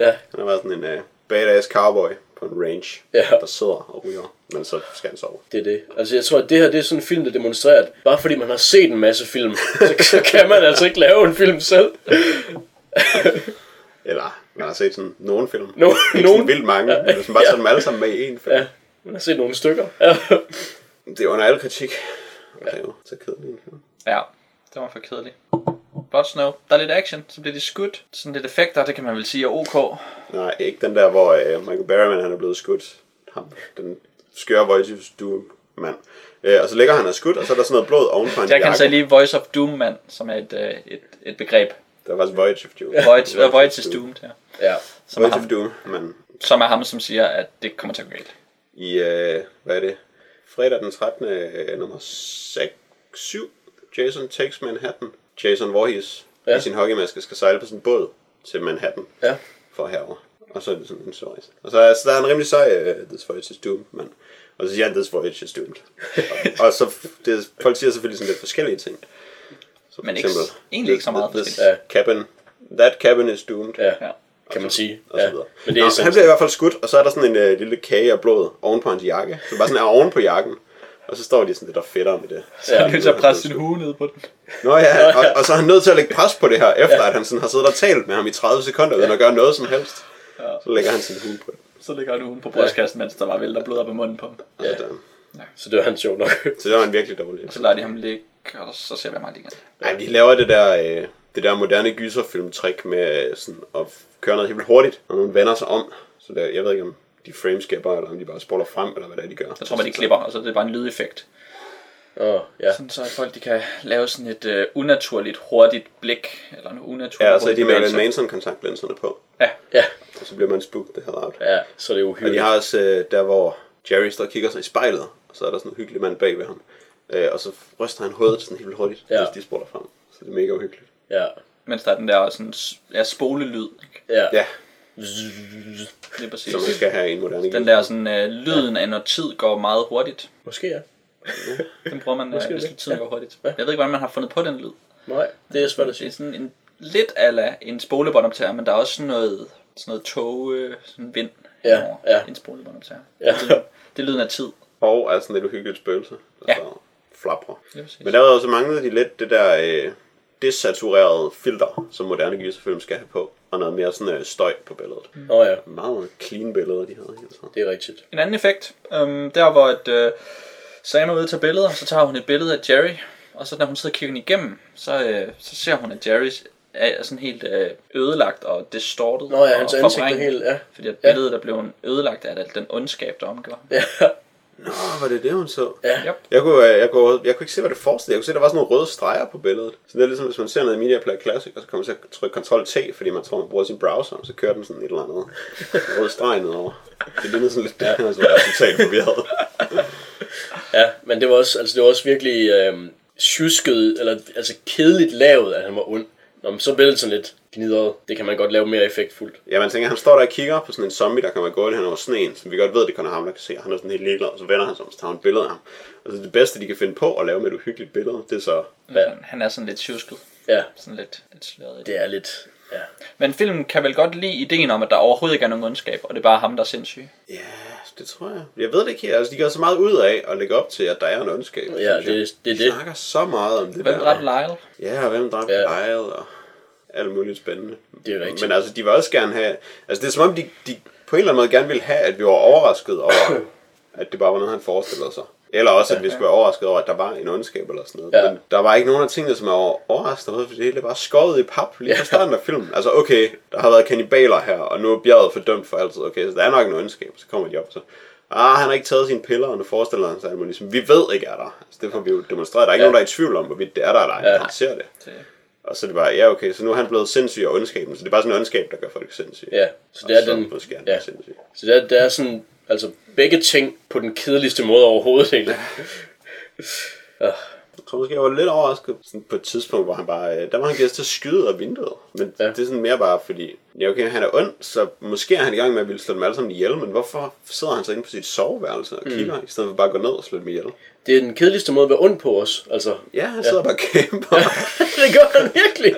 Ja, Han har været sådan en uh, badass cowboy på en range, Ja. der sidder og ryger, men så skal han sove. det er det. Altså, jeg tror, at det her det er sådan en film, der demonstrerer, at bare fordi man har set en masse film, så, så kan man altså ikke lave en film selv. Eller man har set sådan nogle film. No, Ikke nogen. vildt mange, Ja. men hvis man bare Ja. tager dem alle sammen med i en film. Ja, man har set nogle stykker. Ja. Det er under al kritik. Er jo så kedelig en film. Ja, det var for kedeligt. But Snow. Der er lidt action, så bliver de skudt. Sådan lidt effekter, det kan man vel sige er ok. Nej, ikke den der, hvor uh, Michael Berryman han er blevet skudt. Ham, den skøre Voice of Doom mand. Uh, og så ligger han og skudt, og så er der sådan noget blod ovenpå hans Jeg kan sige lige Voice of Doom, mand, som er et, øh, et, et begreb. Der var faktisk Voyage of Doom. Voice, uh, Voice is Doomed, ja. ja. Som Voyage of ham, Doom, men som er ham, som siger, at det kommer til at gå galt. i, øh, hvad er det, fredag den 13. Øh, nummer 6, 7, Jason Takes Manhattan. Jason Voorhees ja. Ja. i sin hockeymaske skal sejle på sin båd til Manhattan Ja. for herover. Og så er det sådan en story. Og så, er- så der er en rimelig sej, uh, This Voyage is Doomed, men... Og så siger han, This Voyage is Doomed. og, og så, det, folk siger selvfølgelig sådan lidt forskellige ting. Så for Men ikke- egentlig ikke så meget this, forskelligt. cabin, That cabin is doomed. Ja, Ja. kan man sige. Og så Ja. videre. Men det er Nå, sådan, han bliver i hvert fald skudt, og så er der sådan en øh, lille kage af blod oven på hans jakke. Så bare sådan er oven på jakken. Og så står de sådan lidt og fedter med det. Så er han nødt til at presse sin hue ned på den. Nå ja, og, og så er han nødt til at lægge pres på det her, efter at han sådan har siddet og talt med ham i 30 sekunder, uden at gøre noget som helst. Så lægger han sin hue på det. Så ligger han ugen på brystkassen, mens der var vælter blod op i munden på ham. Og så, der. så det var han sjov nok. så det var en virkelig dårlig. Så lader de ham ligge, og så ser vi aldrig igen. Nej, de laver det der, øh, det der moderne gyserfilm-trick med øh, sådan at køre noget helt hurtigt, og nogen vender sig om. Så der, jeg ved ikke, om de frameskæber, eller om de bare spoler frem, eller hvad det er, de gør. Jeg tror bare, de klipper, og så er det bare en lydeffekt. Åh, ja. Sådan så at folk de kan lave sådan et uh, unaturligt hurtigt blik, eller en unaturlig Ja, og så er de bevægelse. Manson kontaktlinserne på, Ja, Ja, og så bliver man spooked det her out. ja, så er det Og de uhyggeligt. har også øh, der, hvor Jerry står og kigger sig i spejlet, og så er der sådan en hyggelig mand bag ved ham. Øh, og så ryster han hovedet sådan helt vildt hurtigt, Ja. hvis de spoler frem. Så det er mega uhyggeligt. Ja, mens der er den der sådan, ja, spolelyd. Ikke? ja. Ja, Det er præcis. som man skal have i en moderne Den der sådan, uh, lyden af når tid går meget hurtigt. Måske ja. Den bruger man, Måske uh, hvis det. tiden går hurtigt. Jeg ved ikke, hvordan man har fundet på den lyd. Nej, det er svært at Det er sige. sådan en lidt ala en spolebåndoptager, men der er også sådan noget, sådan noget tog, øh, sådan vind Ja, ja. en spolebåndoptager. Ja. Det, det er lyden af tid. Og er sådan lidt uhyggeligt spøgelse, der Ja. står og flapper. Det er præcis. Men derudover så manglede de lidt det der øh, desaturerede filter, som moderne gyserfilm skal have på. Og noget mere sådan øh, støj på billedet. Mm. Åh ja, Meget clean billeder, de havde tiden. det er rigtigt. En anden effekt, øhm, der hvor et, øh, Sam er ude til billeder, så tager hun et billede af Jerry, og så når hun sidder og kigger igennem, så, øh, så ser hun, at Jerry er sådan helt øh, ødelagt og distorted. Nå ja, og hans ansigt er helt, ja. Fordi at billedet er blevet ødelagt af den ondskab, der omgår. ham. Ja, Nå, var det det, hun så? ja. Yep. Jeg kunne, øh, jeg, kunne, jeg kunne ikke se, hvad det forestillede. Jeg kunne se, at der var sådan nogle røde streger på billedet. Så det er ligesom, hvis man ser noget i Media Player Classic, og så kommer man til at trykke Ctrl-T, fordi man tror, man bruger sin browser, og så kører den sådan et eller andet rød streg nedover. Det lignede sådan lidt, ja. så var totalt forvirret. Ja, men det var også, altså det var også virkelig øh, tjusket, eller altså kedeligt lavet, at han var ond. Nå, men så blev det sådan lidt gnidret. Det kan man godt lave mere effektfuldt. Ja, man tænker, han står der og kigger på sådan en zombie, der kommer gående hen over sneen, som vi godt ved, det kun er ham, der kan se. Han er sådan helt ligeglad, og så vender han sig om, så tager han et billede af ham. Og så det bedste, de kan finde på at lave med et uhyggeligt billede, det er så... Ja. Han er sådan lidt tjusket. Ja, Sådan lidt, lidt sløret. det. er lidt... Ja. Men filmen kan vel godt lide ideen om, at der overhovedet ikke er nogen ondskab, og det er bare ham, der er sindssyg. Ja, det tror jeg. Jeg ved det ikke helt. Altså, de gør så meget ud af at lægge op til, at der er en ondskab. Ja, det- det er de det. snakker så meget om det Hvem der. dræbte Lyle? Ja, og hvem dræbte ja. Lyle, og alt muligt spændende. Det er rigtigt. Men altså, de vil også gerne have... Altså, det er som om, de, de på en eller anden måde gerne ville have, at vi var overrasket over, at det bare var noget, han forestillede sig. Eller også, at vi skulle være overrasket over, at der var en ondskab eller sådan noget. Ja. Men der var ikke nogen af tingene, som er over- overrasket over, fordi det hele var skåret i pap lige fra starten af filmen. Altså, okay, der har været kannibaler her, og nu er bjerget fordømt for altid. Okay, så der er nok en ondskab. Så kommer de op, så... Ah, han har ikke taget sine piller, og nu forestiller han sig, at ligesom, vi ved ikke er der. Altså, det får vi jo demonstreret. Der er ikke Ja. nogen, der er i tvivl om, hvorvidt det er der eller ej. Ja. Han ser det. Det- Og så er det bare, ja okay, så nu er han blevet sindssyg af ondskaben, så det er bare sådan en ondskab, der gør folk sindssyge. Ja, så det Og er så den... måske han Ja, ja. sindssyg. så det er, det er sådan... Altså, begge ting på den kedeligste måde overhovedet, egentlig. Jeg tror måske, jeg var lidt overrasket sådan på et tidspunkt, hvor han bare, øh, der var han givet til at skyde af vinduet. Men Ja. ja. det er sådan mere bare fordi, ja okay, han er ond, så måske er han i gang med at ville slå dem alle sammen ihjel, men hvorfor sidder han så inde på sit soveværelse og kigger, mm. i stedet for bare at gå ned og slå dem ihjel? Det er den kedeligste måde at være ond på os, altså. Ja, han sidder ja. bare og kæmper. det gør han virkelig.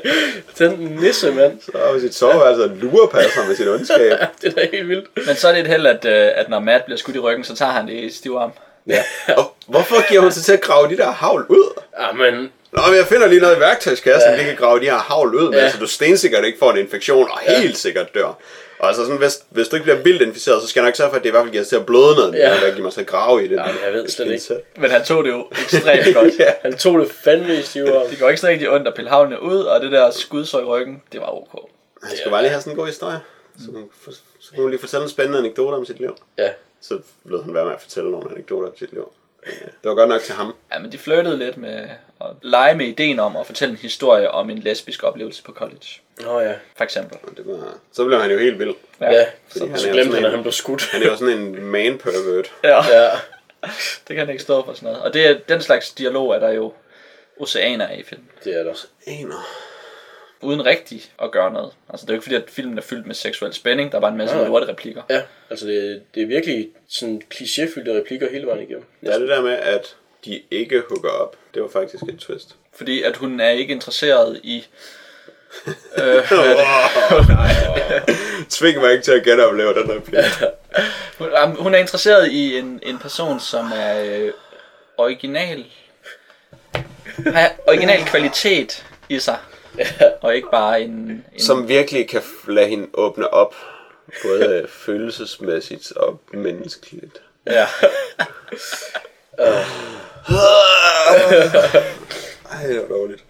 Den nisse, mand. Så er på sit soveværelse og lurepasser med sin ondskab. det er da helt vildt. Men så er det et held, at, øh, at når Matt bliver skudt i ryggen, så tager han det i stiv arm. Ja. Og hvorfor giver hun sig til at grave de der havl ud? Ja, men... Nå, men jeg finder lige noget i værktøjskassen, ja. vi kan grave de her havl ud med, Ja. ja. så du stensikkert ikke får en infektion, og helt sikkert dør. Og altså sådan, hvis, hvis du ikke bliver vildt inficeret, så skal jeg nok sørge for, at det i hvert fald giver til at bløde noget, Ja. der giver mig så at grave i det. Ja, men jeg ved slet ikke. Men han tog det jo ekstremt godt. ja. Han tog det fandme i stive. Det går ikke så rigtig ondt at pille havne ud, og det der skudsår i ryggen, det var ok. Han skal bare lige have sådan en god historie. Så, hun- så kunne hun lige fortælle en spændende anekdote om sit liv. Ja. Så lød han være med at fortælle nogle anekdoter om sit liv. Det var godt nok til ham. Ja, men de flirtede lidt med at lege med ideen om at fortælle en historie om en lesbisk oplevelse på college. Nå ja. For eksempel. Og det var, så blev han jo helt vild. Ja, Fordi han så er glemte sådan han, at han blev skudt. Han er jo sådan en man pervert. Ja. Ja. Det kan han ikke stå for sådan noget. Og det er, den slags dialog er der jo oceaner af i filmen. Det er der. Aner. Uden rigtig at gøre noget. Altså det er jo ikke fordi, at filmen er fyldt med seksuel spænding. Der er bare en masse Nej. lorte replikker. Ja, altså det, det er virkelig sådan klichéfyldte replikker hele vejen igennem. Ja, det der med, at de ikke hooker op, det var faktisk et twist. Fordi at hun er ikke interesseret i... øh, er det? Tving mig ikke til at genopleve den replik. Hun, jamen, hun er interesseret i en, en person, som er øh, original. Har original kvalitet i sig. Og ikke bare en... en Som virkelig kan lade hende åbne op, både følelsesmæssigt og menneskeligt. Ja. Ej, det var dårligt.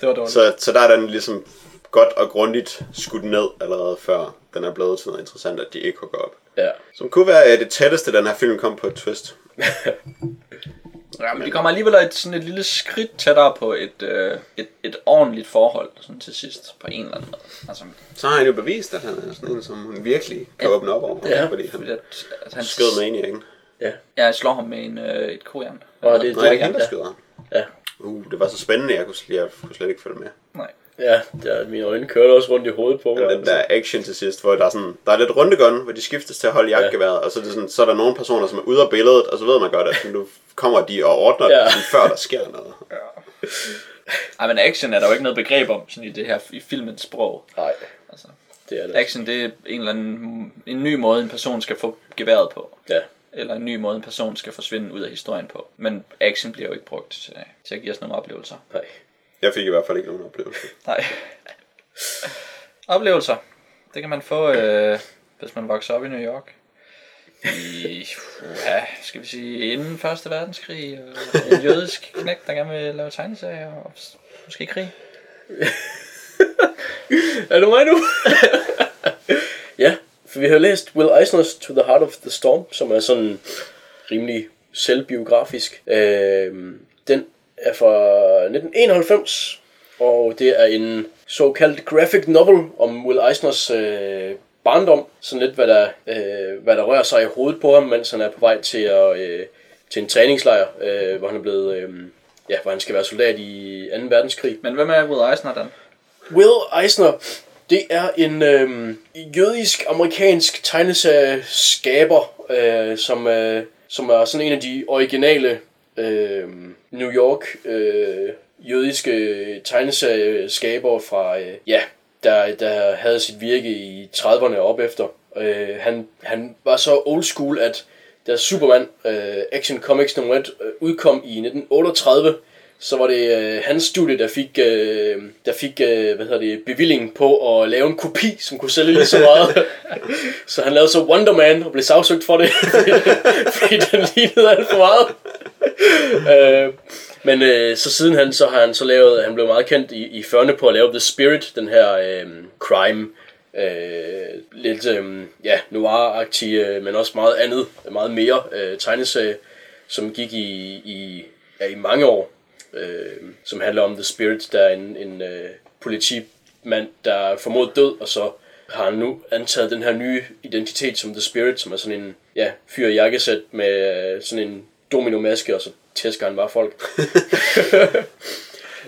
Det var dårligt. Så, så der er den ligesom godt og grundigt skudt ned allerede før den er blevet til noget interessant, at de ikke hooker op. Ja. Som kunne være øh, det tætteste, den her film kom på et twist. Ja, men vi kommer alligevel et, sådan et lille skridt tættere på et, øh, et, et ordentligt forhold sådan til sidst, på en eller anden måde. Altså, Så har han jo bevist, at han er sådan en, som hun virkelig kan åbne op over. Ja. fordi han fordi at, at han skød Maniac. Ja. Jeg slår ham med en, øh, et kojern. Og det- det er Ja. hende, der skyder ham. Ja. Uh, det var så spændende, jeg kunne, jeg kunne slet ikke følge med. Nej. Ja, der, mine øjne kørte også rundt i hovedet på mig. Men den der action til sidst, hvor der er, sådan, der er lidt rundegun, hvor de skiftes til at holde jagtgeværet, og så er, det sådan, så er der nogle personer, som er ude af billedet, og så ved man godt, at sådan, nu kommer de og ordner Ja. det, sådan, før der sker noget. Ej, men action er der jo ikke noget begreb om sådan i det her i filmens sprog. Nej, Altså, det er det. action det er en eller anden en ny måde, en person skal få geværet på. Ja. Eller en ny måde, en person skal forsvinde ud af historien på. Men action bliver jo ikke brugt til, til at give os nogle oplevelser. Nej. Jeg fik i hvert fald ikke nogen oplevelse. Nej. oplevelser. Det kan man få, øh, hvis man vokser op i New York. I, ja, skal vi sige, inden Første Verdenskrig. Og en jødisk knæk, der gerne vil lave tegneserier. Og måske krig. Er det mig nu? ja, for vi har læst Will Eisner's To the Heart of the Storm, som er sådan rimelig selvbiografisk. Øh, den er fra 1991, og det er en såkaldt graphic novel om Will Eisners øh, barndom. Sådan lidt, hvad der, øh, hvad der rører sig i hovedet på ham, mens han er på vej til, at, øh, til en træningslejr, øh, hvor han er blevet... Øh, ja, hvor han skal være soldat i 2. verdenskrig. Men hvem er Will Eisner den? Will Eisner, det er en øh, jødisk-amerikansk tegneserieskaber, øh, som, øh, som er sådan en af de originale øh, New York øh, jødiske tegneserieskaber fra, øh, ja, der, der havde sit virke i 30'erne op efter. Øh, han, han var så old school, at da Superman øh, Action Comics nummer 1 øh, udkom i 1938, så var det øh, hans studie, der fik, øh, der fik øh, hvad hedder det, bevilling på at lave en kopi, som kunne sælge lige så meget. så han lavede så Wonder Man og blev sagsøgt for det, fordi den lignede alt for meget. øh, men øh, så siden han, så har han så lavet, han blev meget kendt i, i 40'erne på at lave The Spirit, den her øh, crime, øh, lidt øh, ja, noir-agtig, øh, men også meget andet, meget mere øh, tegneserie, som gik i, i, ja, i mange år, øh, som handler om The Spirit, der er en, en øh, politimand, der er formodet død, og så har han nu antaget den her nye identitet som The Spirit, som er sådan en ja, fyr i jakkesæt med øh, sådan en domino-maske, og så tæsker han bare folk.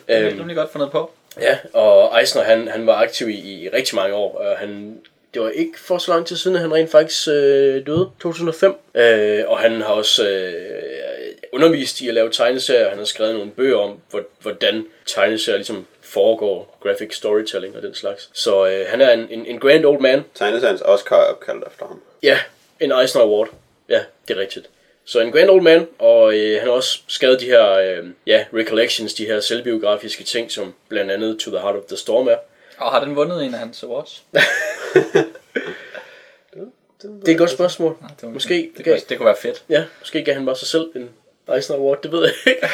Det er Øhm, rimelig godt fundet på. Ja, og Eisner han, han var aktiv i, i rigtig mange år, og han, det var ikke for så lang tid siden, at han rent faktisk øh, døde, 2005. Øh, og han har også øh, undervist i at lave tegneserier, han har skrevet nogle bøger om, hvor, hvordan tegneserier ligesom foregår, graphic storytelling og den slags. Så øh, han er en, en, en grand old man. Tegneseriens Oscar er opkaldt efter ham. Ja, en Eisner Award. Ja, det er rigtigt. Så en grand old man, og øh, han har også skrevet de her øh, ja, recollections, de her selvbiografiske ting, som blandt andet To the Heart of the Storm er. Og har den vundet en af hans awards? Det er et godt spørgsmål. Nej, det var, Måske Det, gav- kunne, det kunne være fedt. Ja, måske gav han bare sig selv en Eisner Award, det ved jeg ikke.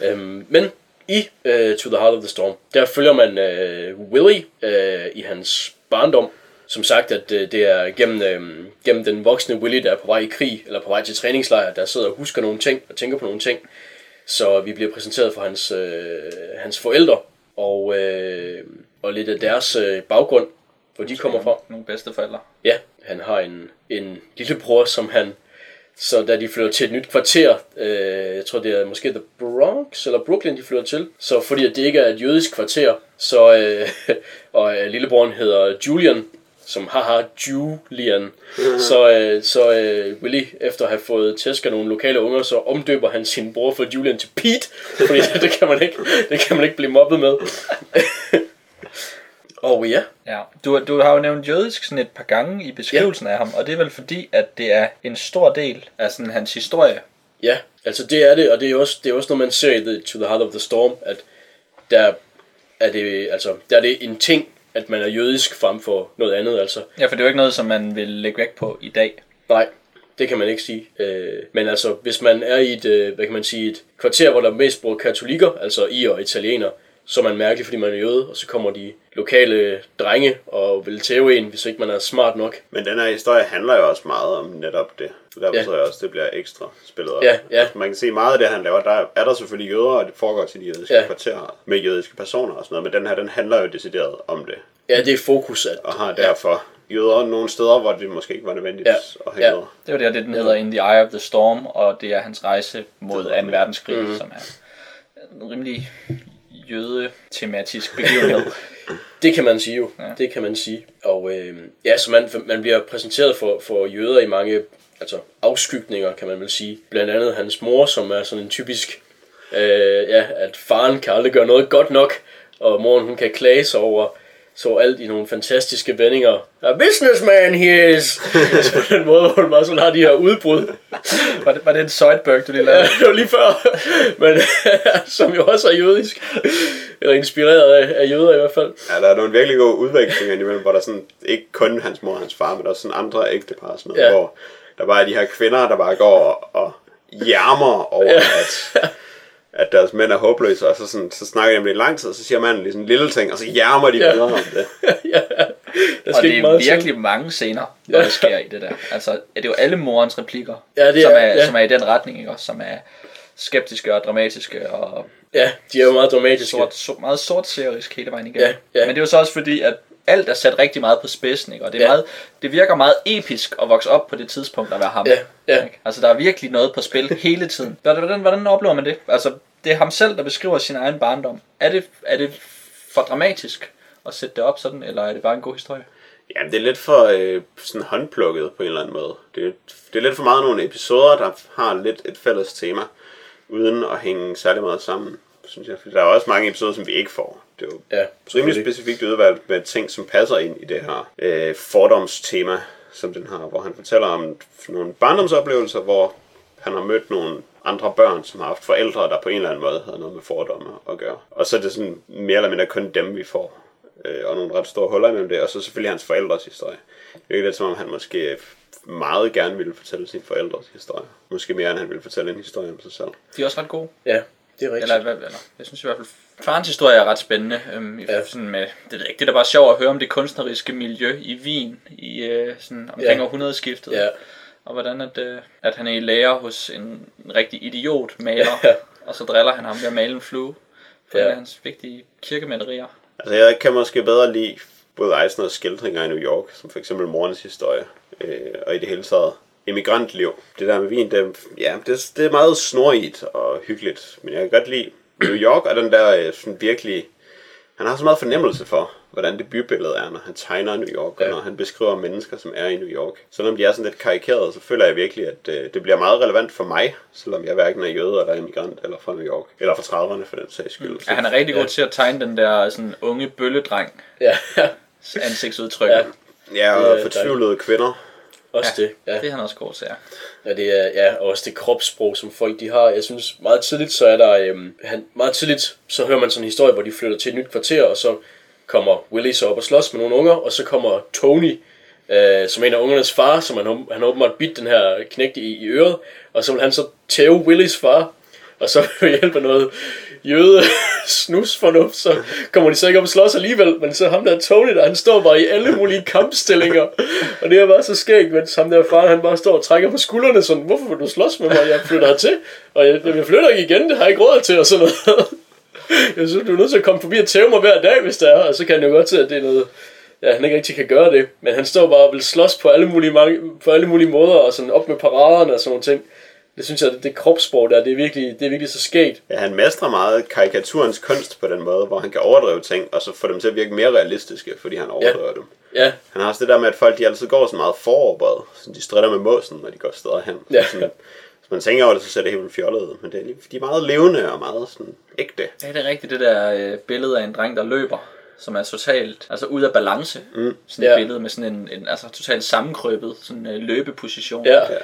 øhm, men i uh, To the Heart of the Storm, der følger man uh, Willie uh, i hans barndom, som sagt, at øh, det er gennem, øh, gennem den voksne Willy, der er på vej i krig, eller på vej til træningslejr, der sidder og husker nogle ting, og tænker på nogle ting. Så vi bliver præsenteret for hans, øh, hans forældre, og, øh, og lidt af deres øh, baggrund, hvor de kommer fra. Nogle bedste forældre. Ja, han har en, en lillebror, som han... Så da de flytter til et nyt kvarter, øh, jeg tror det er måske The Bronx eller Brooklyn, de flytter til. Så fordi at det ikke er et jødisk kvarter, så øh, og øh, lillebroren hedder Julian, som haha Julian. Så, øh, så øh, Willy, efter at have fået tæsk af nogle lokale unger, så omdøber han sin bror for Julian til Pete, fordi det kan man ikke, det kan man ikke blive mobbet med. Og ja, Ja, du, du har jo nævnt jødisk sådan et par gange i beskrivelsen ja. af ham, og det er vel fordi, at det er en stor del af sådan hans historie. Ja, altså det er det, og det er også, det er også noget, man ser i the, To the Heart of the Storm, at der er det, altså, der er det en ting, at man er jødisk frem for noget andet, altså. Ja, for det er jo ikke noget, som man vil lægge vægt på i dag. Nej, det kan man ikke sige. Øh, men altså, hvis man er i et, øh, hvad kan man sige, et kvarter, hvor der mest bor katolikker, altså i og italiener, så er man mærkelig, fordi man er jøde, og så kommer de lokale drenge og vil tæve en, hvis ikke man er smart nok. Men den her historie handler jo også meget om netop det. Så derfor Ja. tror jeg også, det bliver ekstra spillet op. Ja, ja. Altså, Man kan se meget af det, han laver. Der er der selvfølgelig jøder, og det foregår til de jødiske Ja. ja. kvarterer med jødiske personer og sådan noget. Men den her, den handler jo decideret om det. Ja, det er fokus, at... Og har derfor jøder nogle steder, hvor det måske ikke var nødvendigt Ja. at have Ja. jøder. Det er jo det, det den hedder In the Eye of the Storm, og det er hans rejse mod 2. verdenskrig, mm. som er en rimelig jøde-tematisk begivenhed. Det kan man sige jo. Ja. Det kan man sige. Og øh, ja, så man, man bliver præsenteret for, for jøder i mange altså, afskygninger, kan man vel sige. Blandt andet hans mor, som er sådan en typisk, øh, ja, at faren kan aldrig gøre noget godt nok, og moren hun kan klage sig over så alt i nogle fantastiske vendinger. A businessman he is! så på den måde, hvor hun bare sådan har de her udbrud. var, det, var det en Zoidberg, du lige Ja, lavede? det var lige før. Men som jo også er jødisk. Eller inspireret af, af jøder i hvert fald. Ja, der er nogle virkelig gode udvekslinger imellem, hvor der sådan, ikke kun hans mor og hans far, men også sådan andre ægtepar og sådan noget, Ja. ja. hvor der bare er de her kvinder, der bare går og, og jammer over, Ja. ja. at, at deres mænd er håbløse, og så, sådan, så snakker de om det i lang tid, og så siger manden lige sådan en lille ting, og så jammer de Ja. ja. videre om det. ja. Der Og det er meget til. virkelig mange scener, hvor Ja. det sker i det der. Altså, det er jo alle morens replikker, Ja, det som, er- er, ja. som er i den retning, ikke også? Som er skeptiske og dramatiske og Ja, de er jo meget dramatiske. sort, so, meget sortserisk hele vejen igennem. Ja, ja. Men det er jo så også fordi, at alt er sat rigtig meget på spidsen, ikke? og det, er Ja. meget, det virker meget episk at vokse op på det tidspunkt at være ham. Ja, ja. Ikke? Altså, der er virkelig noget på spil hele tiden. Hvordan, hvordan, hvordan oplever man det? Altså, det er ham selv, der beskriver sin egen barndom. Er det, er det for dramatisk at sætte det op sådan, eller er det bare en god historie? Ja, det er lidt for øh, sådan håndplukket på en eller anden måde. Det, er- det er lidt for meget nogle episoder, der har lidt et fælles tema, uden at hænge særlig meget sammen, synes jeg. Fordi der er også mange episoder, som vi ikke får. Det er jo Ja, rimelig specifikt udvalgt med ting, som passer ind i det her øh, fordomstema, som den har, hvor han fortæller om nogle barndomsoplevelser, hvor han har mødt nogle andre børn, som har haft forældre, der på en eller anden måde havde noget med fordomme at gøre. Og så er det sådan mere eller mindre kun dem, vi får. Øh, og nogle ret store huller imellem det, og så selvfølgelig hans forældres historie. Det er ikke lidt som om, han måske meget gerne ville fortælle sin forældres historie. Måske mere, end han ville fortælle en historie om sig selv. De er også ret gode. Ja, det er rigtigt. Eller, hvad- eller jeg synes i hvert fald, farens historie er ret spændende. Øhm, i, Ja. sådan med, det, ved jeg ikke, det er da bare sjovt at høre om det kunstneriske miljø i Wien i øh, sådan omkring Ja. århundredeskiftet. Ja. Og hvordan at, øh, at han er i lære hos en, en rigtig idiot maler, Ja. og så driller han ham ved at male en flue på Ja. en af hans vigtige kirkemalerier. Altså, jeg kan måske bedre lide både Eisners skildringer i New York, som for eksempel morens historie, øh, og i det hele taget emigrantliv. Det der med Wien, det, ja, det, det er meget snorigt og hyggeligt, men jeg kan godt lide New York, og den der øh, sådan virkelig... Han har så meget fornemmelse for, hvordan det bybillede er, når han tegner New York, Ja. og når han beskriver mennesker, som er i New York. Selvom de er sådan lidt karikerede, så føler jeg virkelig, at øh, det bliver meget relevant for mig, selvom jeg hverken er jøde eller emigrant, eller fra New York, eller fra 30'erne for den sags skyld. Ja, han er rigtig Ja. god til at tegne den der sådan unge bølledreng Ja, ansigtsudtryk. Ja. Ja. Ja, og fortvivlede kvinder. Også Ja, det. Ja. Det er han også god til, ja. Ja, det er ja, og også det kropssprog, som folk de har. Jeg synes, meget tidligt, så er der... Øhm, han, meget tidligt, så hører man sådan en historie, hvor de flytter til et nyt kvarter, og så kommer Willy så op og slås med nogle unger, og så kommer Tony, øh, som en af ungernes far, som han, han åbenbart bidt den her knægt i, i øret, og så vil han så tæve Willys far, og så ved hjælp af noget jøde, snusfornuft, så kommer de så ikke op og slås alligevel, men så ham der Tony, der han står bare i alle mulige kampstillinger, og det er bare så skægt, mens ham der far, han bare står og trækker på skuldrene, sådan, hvorfor vil du slås med mig, jeg flytter hertil, og jeg, jeg flytter ikke igen, det har jeg ikke råd til, og sådan noget. Jeg synes, du er nødt til at komme forbi og tæve mig hver dag, hvis der er, og så kan han jo godt se, at det er noget, ja, han ikke rigtig kan gøre det, men han står bare og vil slås på alle mulige, mange, på alle mulige måder, og sådan op med paraderne og sådan nogle ting. Det synes jeg, det, det kropssprog der, det er virkelig, det er virkelig så skægt. Ja, han mestrer meget karikaturens kunst på den måde, hvor han kan overdrive ting, og så få dem til at virke mere realistiske, fordi han overdriver ja. dem. Ja, Han har også det der med, at folk de altid går så meget foroverbøjet, så de stritter med måsen, når de går steder hen. Ja. Sådan, hvis man tænker over det, så ser det helt vildt fjollet ud, men det er, lige- de er meget levende og meget sådan ægte. Ja, det er rigtigt, det der øh, billede af en dreng, der løber, som er totalt altså ud af balance. Mm. Sådan et Ja. billede med sådan en, en altså totalt sammenkrøbet sådan øh, løbeposition. ja, Ja.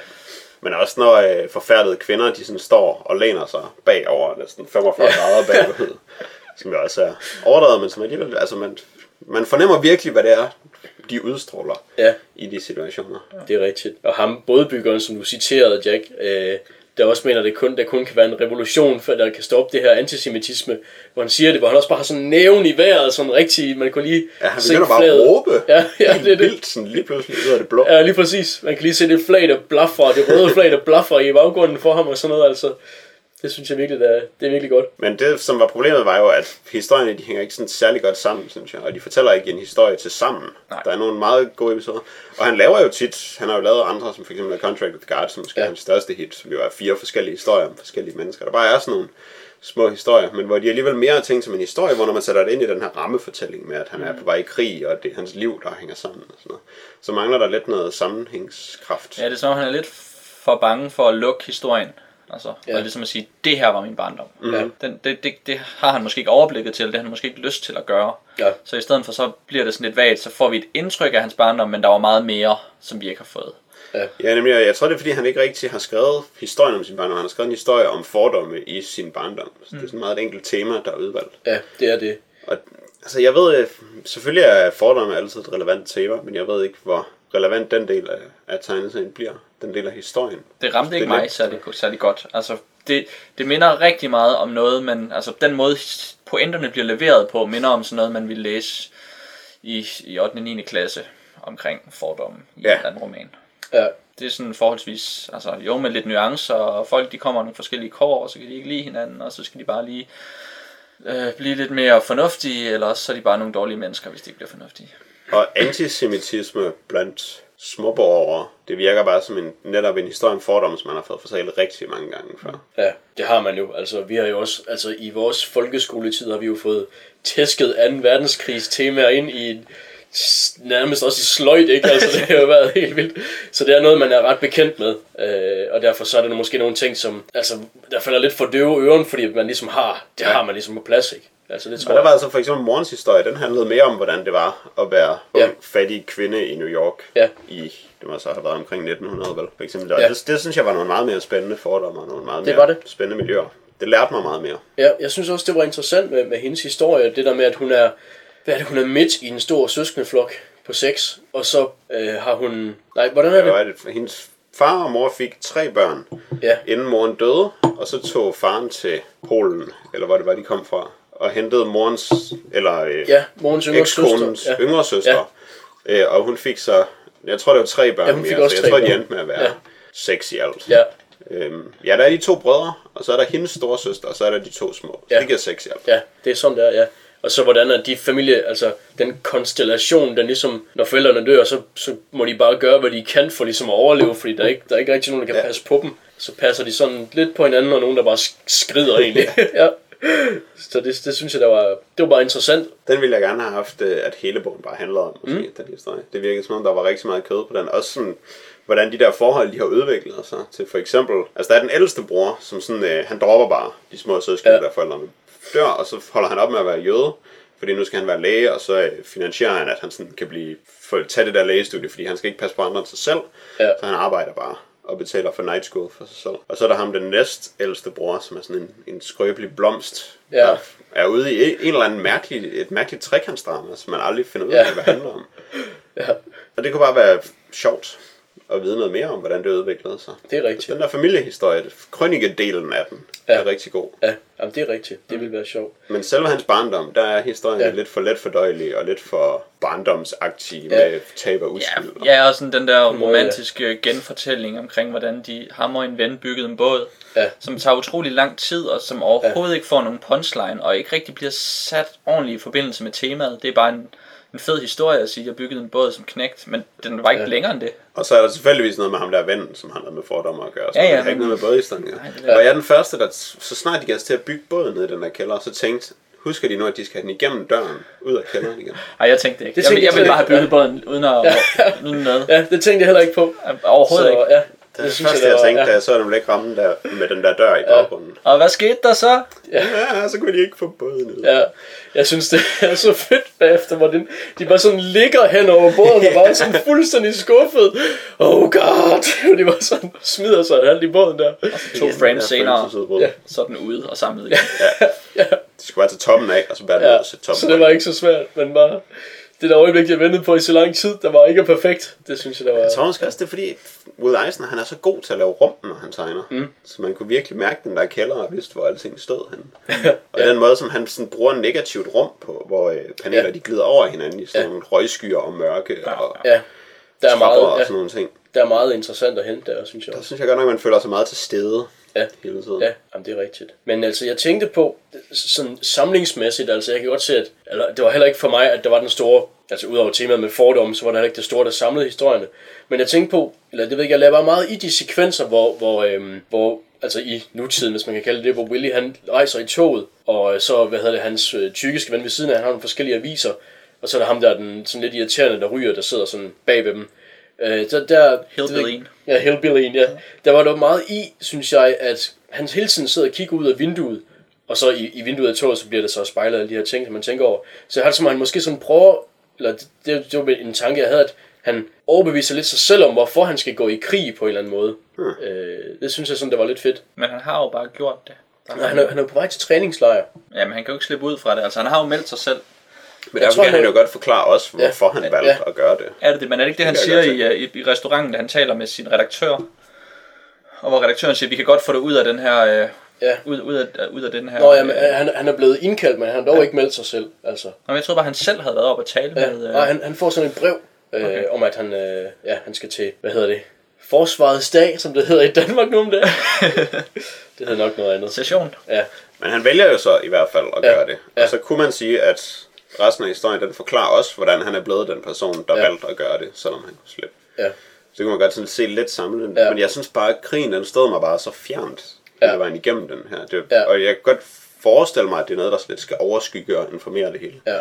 Men også når øh, forfærdede kvinder, de sådan står og læner sig bagover, næsten 45 grader bagud, som jo også er overdrevet, men som alligevel, altså man, man fornemmer virkelig, hvad det er, de udstråler ja. i de situationer. Det er rigtigt. Og ham, bådbyggeren, som du citerede, Jack, øh, der også mener, at det kun, der kun kan være en revolution, for der kan stoppe det her antisemitisme, hvor han siger det, hvor han også bare har sådan en næven i vejret, sådan rigtig, man kan lige Ja, han begynder bare at råbe. Ja, ja, det er det. vildt, sådan lige pludselig ud af det blå. Ja, lige præcis. Man kan lige se det flag, der blaffer, det røde flag, der blaffer i baggrunden for ham og sådan noget, altså. Det synes jeg virkelig, det er, det er virkelig godt. Men det, som var problemet, var jo, at historierne de hænger ikke sådan særlig godt sammen, synes jeg. Og de fortæller ikke en historie til sammen. Nej. Der er nogle meget gode episoder. Og han laver jo tit, han har jo lavet andre, som for eksempel Contract with God, som måske ja. Er hans største hit, som jo er fire forskellige historier om forskellige mennesker. Der bare er sådan nogle små historier, men hvor de alligevel mere er tænkt som en historie, hvor når man sætter det ind i den her rammefortælling med, at han er på vej i krig, og det er hans liv, der hænger sammen og sådan noget, så mangler der lidt noget sammenhængskraft. Ja, det er som om, han er lidt for bange for at lukke historien. Altså, ja. Ja. og ligesom at sige, det her var min barndom. Ja. Den, det, det, det har han måske ikke overblikket til, det har han måske ikke lyst til at gøre. Ja. Så i stedet for, så bliver det sådan lidt vagt, så får vi et indtryk af hans barndom, men der var meget mere, som vi ikke har fået. Ja, nemlig, og jeg tror, det er fordi, han ikke rigtig har skrevet historien om sin barndom. Han har skrevet en historie om fordomme i sin barndom. Så det er sådan meget et enkelt tema, der er udvalgt. Ja, det er det. Og, altså, jeg ved, selvfølgelig er fordomme altid et relevant tema, men jeg ved ikke, hvor relevant den del af, af tegneserien bliver. Den del af historien. Det ramte ikke Det er mig særlig, særlig godt. Altså, det, det minder rigtig meget om noget, man, altså den måde pointerne bliver leveret på, minder om sådan noget, man ville læse i, i 8. og 9. klasse omkring fordomme i Ja. en eller anden roman. Ja, Det er sådan forholdsvis, altså jo med lidt nuancer, og folk de kommer nogle forskellige kår, og så kan de ikke lide hinanden, og så skal de bare lige øh, blive lidt mere fornuftige, eller også så er de bare nogle dårlige mennesker, hvis de ikke bliver fornuftige. Og antisemitisme blandt småborgere, det virker bare som en, netop en historie om fordomme, som man har fået fortalt rigtig mange gange før. ja, det har man jo. Altså, vi har jo også, altså i vores folkeskoletid har vi jo fået tæsket 2. verdenskrigs temaer ind i nærmest også i sløjt, ikke? Altså, det har jo været helt vildt. Så det er noget, man er ret bekendt med. Øh, og derfor så er der måske nogle ting, som altså, der falder lidt for døve øren, fordi man ligesom har, det har man ligesom på plads, ikke? Altså, det tror Og der var altså for eksempel morens historie, den handlede mere om, hvordan det var at være ung, Ja. fattig kvinde i New York. Ja. I, det må så have været omkring 1900, vel? For eksempel. Ja. det, det, synes jeg var nogle meget mere spændende fordomme, og nogle meget Det mere det. spændende miljøer. Det lærte mig meget mere. Ja, jeg synes også, det var interessant med, med hendes historie, det der med, at hun er, hvad er det, hun er midt i en stor søskendeflok på seks, og så øh, har hun, nej, hvordan er Det det? var det. Hendes far og mor fik tre børn, Ja, inden moren døde, og så tog faren til Polen, eller hvor det var, de kom fra, og hentede morens, eller øh, ja, morens yngre søster. Ja. yngre søster. Ja. Øh, og hun fik så, jeg tror det var tre børn Ja, hun fik mere, også så jeg tror de endte med at være Ja. seks i alt. Ja, Øhm, ja, der er de to brødre, og så er der hendes store søster, og så er der de to små. Ja. det giver seks i alt. ja, det er sådan der, ja. Og så hvordan er de familie, altså den konstellation, den ligesom, når forældrene dør, så, så må de bare gøre, hvad de kan for ligesom at overleve, fordi der er ikke, der er ikke rigtig nogen, der kan Ja. passe på dem. Så passer de sådan lidt på hinanden, og nogen, der bare sk- skrider egentlig. ja. Så det, det synes jeg, der var, det var bare interessant. Den ville jeg gerne have haft, øh, at hele bogen bare handlede om, måske, mm. den historie. Det virkede som om, der var rigtig meget kød på den. Også sådan, hvordan de der forhold, de har udviklet sig til for eksempel... Altså, der er den ældste bror, som sådan, øh, han dropper bare de små søskende, Ja. der forældrene dør, og så holder han op med at være jøde, fordi nu skal han være læge, og så øh, finansierer han, at han sådan kan blive, få, tage det der lægestudie, fordi han skal ikke passe på andre end sig selv, Ja. så han arbejder bare og betaler for night school for sig selv. Og så er der ham, den næst ældste bror, som er sådan en, en skrøbelig blomst, Ja. der er ude i en eller anden mærkelig, et mærkeligt trekantsdrama, som man aldrig finder ud af, Ja. hvad det handler om. Ja, Og det kunne bare være sjovt at vide noget mere om, hvordan det udviklede sig. det er rigtigt. Den der familiehistorie, krønikedelen af den, Ja. er rigtig god. Ja, Jamen, det er rigtigt. Det vil være sjovt. Men selve hans barndom, der er historien Ja. ja. lidt for let fordøjelig og lidt for barndomsagtig Ja. ja. med tab og Ja, uskyld. ja, og sådan den der ja. romantiske genfortælling omkring, hvordan de ham og en ven byggede en båd, Ja. som tager utrolig lang tid, og som overhovedet ikke får nogen punchline, og ikke rigtig bliver sat ordentligt i forbindelse med temaet. Det er bare en, en fed historie at sige, at jeg byggede en båd som knægt, men den var ikke Ja. længere end det. Og så er der selvfølgelig noget med ham der vennen, som har noget med fordomme at gøre. Så Ja, ja, det har ikke noget med bådhistorien. Nej, er- Og jeg er den første, der så snart de gav til at bygge båden ned i den der kælder, så tænkte, husker de nu, at de skal have den igennem døren, ud af kælderen igen? Ej, jeg tænkte ikke. Det jeg, tænkte jeg, jeg ville jeg bare have bygget båden uden at uden noget. Ja, det tænkte jeg heller ikke på. Overhovedet så, ikke. Ja, Det, det første, jeg, var- tænkte, ja. da jeg så dem ikke ramme der, med den der dør i baggrunden. Og hvad skete der så? Ja, så kunne de ikke få båden ud. Ja, jeg synes, det er så fedt bagefter, hvor den, de bare sådan ligger hen over båden og bare sådan fuldstændig skuffet. Oh god, de bare sådan smider sig alt i båden der. To Igen, frames senere. Ja. så er den ude og samlet igen. De skulle bare tage toppen af, og så ud Ja, og sætte toppen så det var ikke så svært, men bare det der øjeblik, jeg ventede på i så lang tid, der var ikke perfekt. Det synes jeg, der var... Jeg tror måske også, det er fordi, Will Eisner, han er så god til at lave rum, når han tegner. Mm. Så man kunne virkelig mærke den der kælder og vidste, hvor alting stod henne. og Ja. den måde, som han sådan bruger negativt rum på, hvor øh, paneler Ja. de glider over hinanden i sådan Ja. nogle røgskyer og mørke og Ja, der er, meget, og ja, sådan nogle ting. der er meget interessant at hente der, synes jeg Der synes jeg godt nok, man føler sig meget til stede Ja. hele tiden. Ja, jamen det er rigtigt. Men altså, jeg tænkte på, sådan samlingsmæssigt, altså jeg kan godt se, at eller, det var heller ikke for mig, at der var den store, altså udover temaet med fordomme, så var der heller ikke det store, der samlede historierne. Men jeg tænkte på, eller det ved jeg jeg lavede bare meget i de sekvenser, hvor, hvor, øhm, hvor altså i nutiden, hvis man kan kalde det, hvor Willy han rejser i toget, og øh, så, hvad hedder det, hans øh, tyrkiske ven ved siden af, han har nogle forskellige aviser, og så er der ham der, den sådan lidt irriterende, der ryger, der sidder sådan bag ved dem. Øh, der, der, Hillbillyen. Ja, Hillbillyen, ja. Der var der meget i, synes jeg, at han hele tiden sidder og kigger ud af vinduet, og så i, i vinduet af toget, så bliver det så spejlet af alle de her ting, som man tænker over. Så jeg har det som, at han måske sådan prøver, eller det, det, det var en tanke, jeg havde, at han overbeviser lidt sig selv om, hvorfor han skal gå i krig på en eller anden måde. Hmm. Øh, det synes jeg sådan, det var lidt fedt. Men han har jo bare gjort det. Der Og han er, han er på vej til træningslejr. Jamen, han kan jo ikke slippe ud fra det. Altså, han har jo meldt sig selv. Men derfor tror, kan han han- jo godt forklare os, hvorfor han Ja. valgte Ja. at gøre det. Er det det? Men er det ikke det, han Det siger i, i, i restauranten, da han taler med sin redaktør? Og hvor redaktøren siger, vi kan godt få det ud af den her... Øh, Ja. ud, ud, af, ud af den her... Nå, jamen, øh, han, han er blevet indkaldt, men han har dog ikke meldt sig selv. Altså. Nå, men jeg troede bare, han selv havde været op og tale Ja. med... Øh, Og han, han får sådan et brev øh, okay. om, at han, øh, ja, han skal til, hvad hedder det, Forsvarets dag, som det hedder i Danmark nu om det. det hedder nok noget andet. session. Ja, Men han vælger jo så i hvert fald at Ja. gøre det. Ja. Og så kunne man sige, at resten af historien, den forklarer også, hvordan han er blevet den person, der Ja. valgte at gøre det, selvom han kunne slippe. ja, Så kan man godt sådan se lidt samlet. Ja. Ja. Men jeg synes bare, at krigen den stod mig bare så fjernt, Ja. hele vejen igennem den her. Det, Ja. Og jeg kan godt forestille mig, at det er noget, der lidt skal overskygge og informere det hele. ja.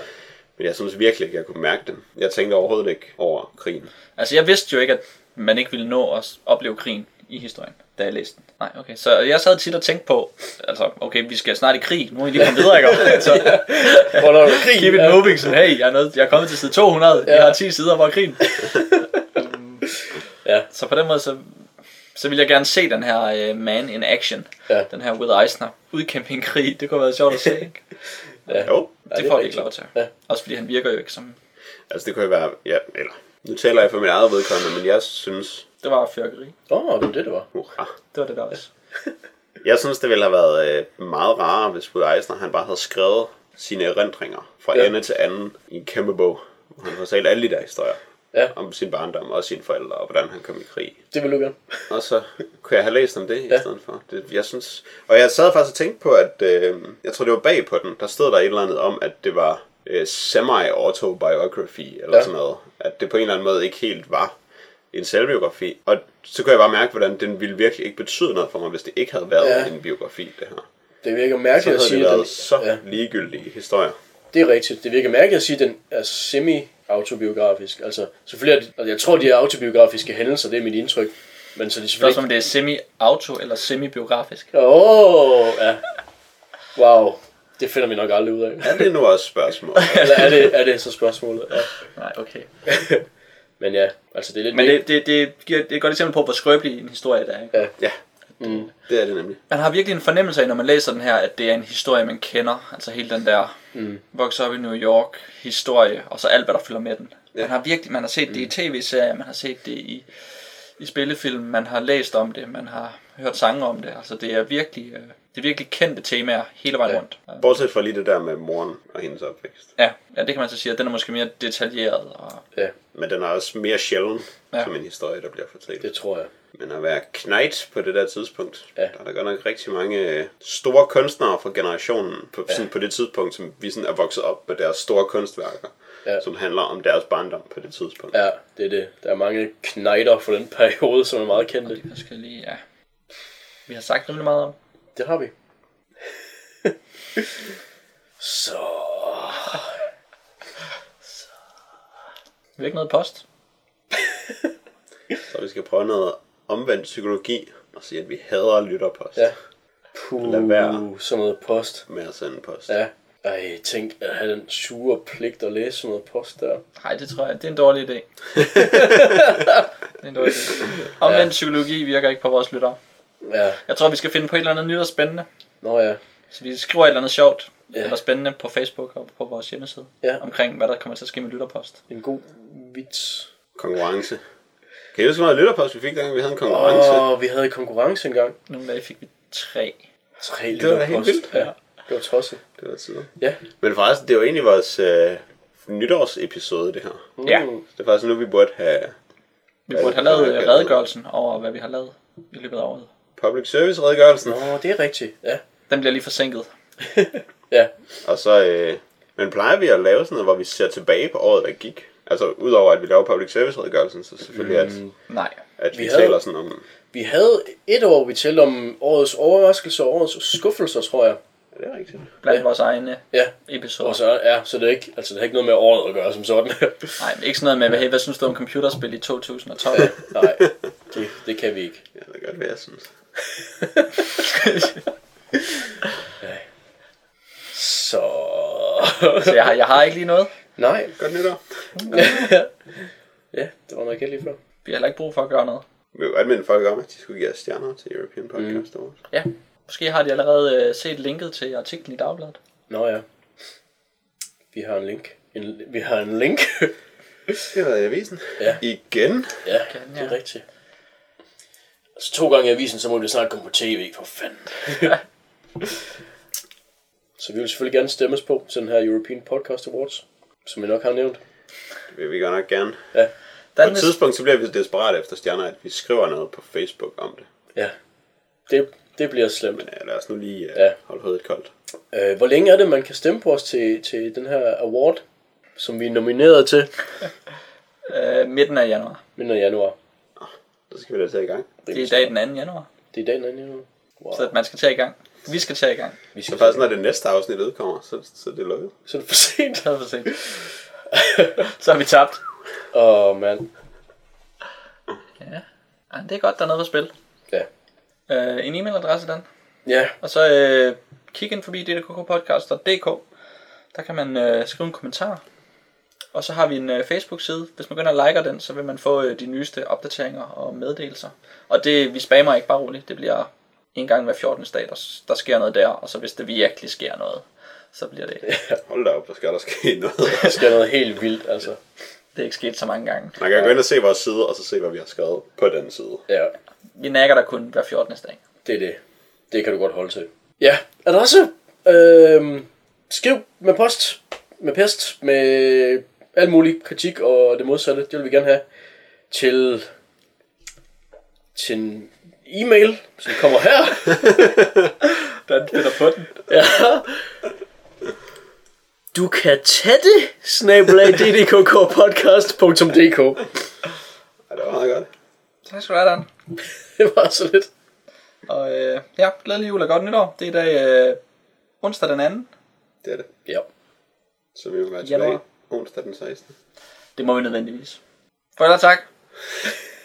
Men jeg synes virkelig ikke, jeg kunne mærke den. Jeg tænkte overhovedet ikke over krigen. Altså, jeg vidste jo ikke, at man ikke ville nå at opleve krigen i historien, da jeg læste den. Nej, okay. Så jeg sad tit og tænkte på, altså, okay, vi skal snart i krig. Nu er I lige kommet videre, ikke? Så, Hvornår er krig? keep it Ja. moving. Så, hey, jeg er, nødt, jeg er kommet til side 200. Jeg Ja. har 10 sider, hvor er krigen. Ja. Så på den måde, så, så vil jeg gerne se den her uh, man in action. Ja. Den her Will Eisner udkæmpe en krig. Det kunne have været sjovt at se, ikke? Ja. Jo, Ja, det er får vi ikke lov til. Ja. Også fordi han virker jo ikke som... altså det kunne jo være, ja, eller, nu taler jeg for mit eget vedkommende, men jeg synes, Det var fyrkeri. Åh, oh, det var det, det var. hurra, Det var det der også. Jeg synes, det ville have været øh, meget rarere, hvis Will Eisner han bare havde skrevet sine erindringer fra Ja. ende til anden i en kæmpe bog. Hvor han har fortalt alle de der historier Ja. om sin barndom og sine forældre og hvordan han kom i krig. Det vil du gerne. Og så kunne jeg have læst om det i Ja. stedet for. Det, jeg synes, og jeg sad faktisk og tænkte på, at øh, jeg tror det var bag på den, der stod der et eller andet om, at det var øh, semi-autobiography eller ja. sådan noget. At det på en eller anden måde ikke helt var en selvbiografi. Og så kunne jeg bare mærke, hvordan den ville virkelig ikke betyde noget for mig, hvis det ikke havde været Ja. en biografi, det her. Det virker Så mærkeligt at havde det sige, at været den, så ja, ligegyldige historier. det er rigtigt. Det virker mærkeligt at sige, at den er semi-autobiografisk. Altså, selvfølgelig er det, og jeg tror, de er autobiografiske hændelser, det er mit indtryk. Men så er de Spørgsmålet selvfølgelig om det er semi-auto eller semi-biografisk. Åh, oh, ja. Wow. Det finder vi nok aldrig ud af. Er det nu også spørgsmål? Eller er det, er det så spørgsmålet? Ja. Nej, okay. Men ja, altså det er lidt... Men det, det, det, giver, det er et godt eksempel på, hvor skrøbelig en historie det er. Ikke? Ja. Ja, Mm. det er det nemlig. Man har virkelig en fornemmelse af, når man læser den her, at det er en historie, man kender. Altså hele den der Mm. vokse op i New York historie, og så alt, hvad der følger med den. Ja. Man har virkelig, man har set det i tv-serier, man har set det i, i spillefilm, man har læst om det, man har hørt sange om det. Altså det er virkelig, øh, det er virkelig kendte temaer hele vejen Ja. rundt. Bortset fra lige det der med moren og hendes opvækst. Ja, ja, det kan man så sige, at den er måske mere detaljeret. Og, Ja, Men den er også mere sjælden, Ja. som en historie, der bliver fortalt. det tror jeg. Men at være knight på det der tidspunkt, Ja. der er der godt nok rigtig mange øh, store kunstnere fra generationen på, ja. sådan på det tidspunkt, som vi sådan er vokset op med deres store kunstværker, Ja. som handler om deres barndom på det tidspunkt. Ja, det er det. Der er mange knejder for den periode, som er meget kendte. de forskellige, ja. Vi har sagt rimelig meget om. Det har vi. Så... Vi har ikke noget post. Så vi skal prøve noget omvendt psykologi og sige, at vi hader lytterpost Ja. Puh, Lad være. sådan noget post. med at sende post. Ja. Ej, tænk at have den sure pligt at læse sådan noget post der. Nej, det tror jeg, det er en dårlig idé. det er en dårlig idé. Omvendt ja. psykologi virker ikke på vores lyttere. Ja, Jeg tror, vi skal finde på et eller andet nyt og spændende. nå ja. Så vi skriver et eller andet sjovt Ja. eller spændende på Facebook og på vores hjemmeside. Ja. Omkring, hvad der kommer til at ske med lytterpost. En god vits. Konkurrence. Kan I huske, hvor meget lytterpost vi fik, dengang vi havde en konkurrence? Åh, oh, vi havde konkurrence engang. Nogle dage fik vi tre. Tre Det var helt lytterpost. vildt. Ja, det var tosset. Det var tider. Ja. Men forresten, det var egentlig vores øh, nytårsepisode, det her. Mm. Ja. Det er faktisk nu, vi burde have Vi burde have lavet redegørelsen over, hvad vi har lavet i løbet af året. Public service redegørelsen. Nå, det er rigtigt. Ja. Den bliver lige forsinket. Ja. Og så, øh, men plejer vi at lave sådan noget, hvor vi ser tilbage på året, der gik? Altså, udover at vi laver public service redegørelsen, så selvfølgelig, at, Nej. at vi, Vi havde- taler sådan om... Vi havde et år, vi talte om årets overraskelser og årets skuffelser, tror jeg. Er det rigtigt? Blandt Ja. vores egne Ja. episoder. Og så, ja, så det er ikke, altså det har ikke noget med året at gøre som sådan. Nej, men ikke sådan noget med, hvad, hey, hvad synes du om computerspil i 2012? Nej, det, det kan vi ikke. Ja, det kan godt være, jeg synes. Så... Så jeg har, jeg har ikke lige noget. Nej, Godt nytår. ja, det var noget galt lige før. Vi har heller ikke brug for at gøre noget. Vi vil minde folk om, at de skulle give os stjerner til European Podcast mm. Awards. Ja, måske har de allerede øh, set linket til artiklen i Dagbladet. Nå ja. Vi har en link. En, vi har en link. Det var i avisen. Ja. Igen. ja, Kan, det er ja. rigtigt. Altså to gange i avisen, så må det snart komme på tv, for fanden. så vi vil selvfølgelig gerne stemmes på til den her European Podcast Awards, som vi nok har nævnt. Det vil vi godt nok gerne. Ja, På Den et tidspunkt, så bliver vi desperat efter stjerner, at vi skriver noget på Facebook om det. ja. Det, det bliver slemt. Men ja, lad os nu lige uh, Ja. ja. holde hovedet koldt. Øh, hvor længe er det, man kan stemme på os til, til den her award, som vi er nomineret til øh, midten af januar. midten af januar? Så skal vi da tage i gang. Det er i dag den 2. januar. Det er dagen den januar. Wow. Så man skal tage i gang. Vi skal tage i gang. vi Så skal faktisk, når det næste afsnit udkommer, så, så er det lukket. så er det for sent. Så er det for sent. Så har vi tabt. Åh, oh, mand. Ja. Ej, det er godt, der er noget på spil. Ja. Øh, en e-mailadresse, Dan. Ja, Og så øh, kig ind forbi ddkkpodcast.dk. Der kan man øh, skrive en kommentar. Og så har vi en øh, Facebook-side. Hvis man går ind og liker den, så vil man få øh, de nyeste opdateringer og meddelelser. Og det, vi spammer ikke bare roligt. Det bliver en gang hver 14. dag, der, der sker noget der. Og så hvis det virkelig sker noget, så bliver det... Hold da op, der skal der ske noget. der skal noget helt vildt, altså. Det er ikke sket så mange gange. Man kan gå ind og se vores side, og så se, hvad vi har skrevet på den side. Ja, Vi nakker der kun hver 14. dag. det er det. Det kan du godt holde til. Ja, adresse. Øhm, skriv med post, med pest, med al mulig kritik og det modsatte. Det vil vi gerne have. Til, til en e-mail, som kommer her. Dan finder på den. Ja. Du kan tage det, snabelag ddkkpodcast.dk. Ja, det var meget godt. Tak skal du have, Dan. Det var så lidt. Og øh, ja, glædelig jul og godt nytår. Det er i dag øh, onsdag den anden. Det er det. Ja. Så vi vil være Januar onsdag den 16. Det må vi nødvendigvis. Farvel tak.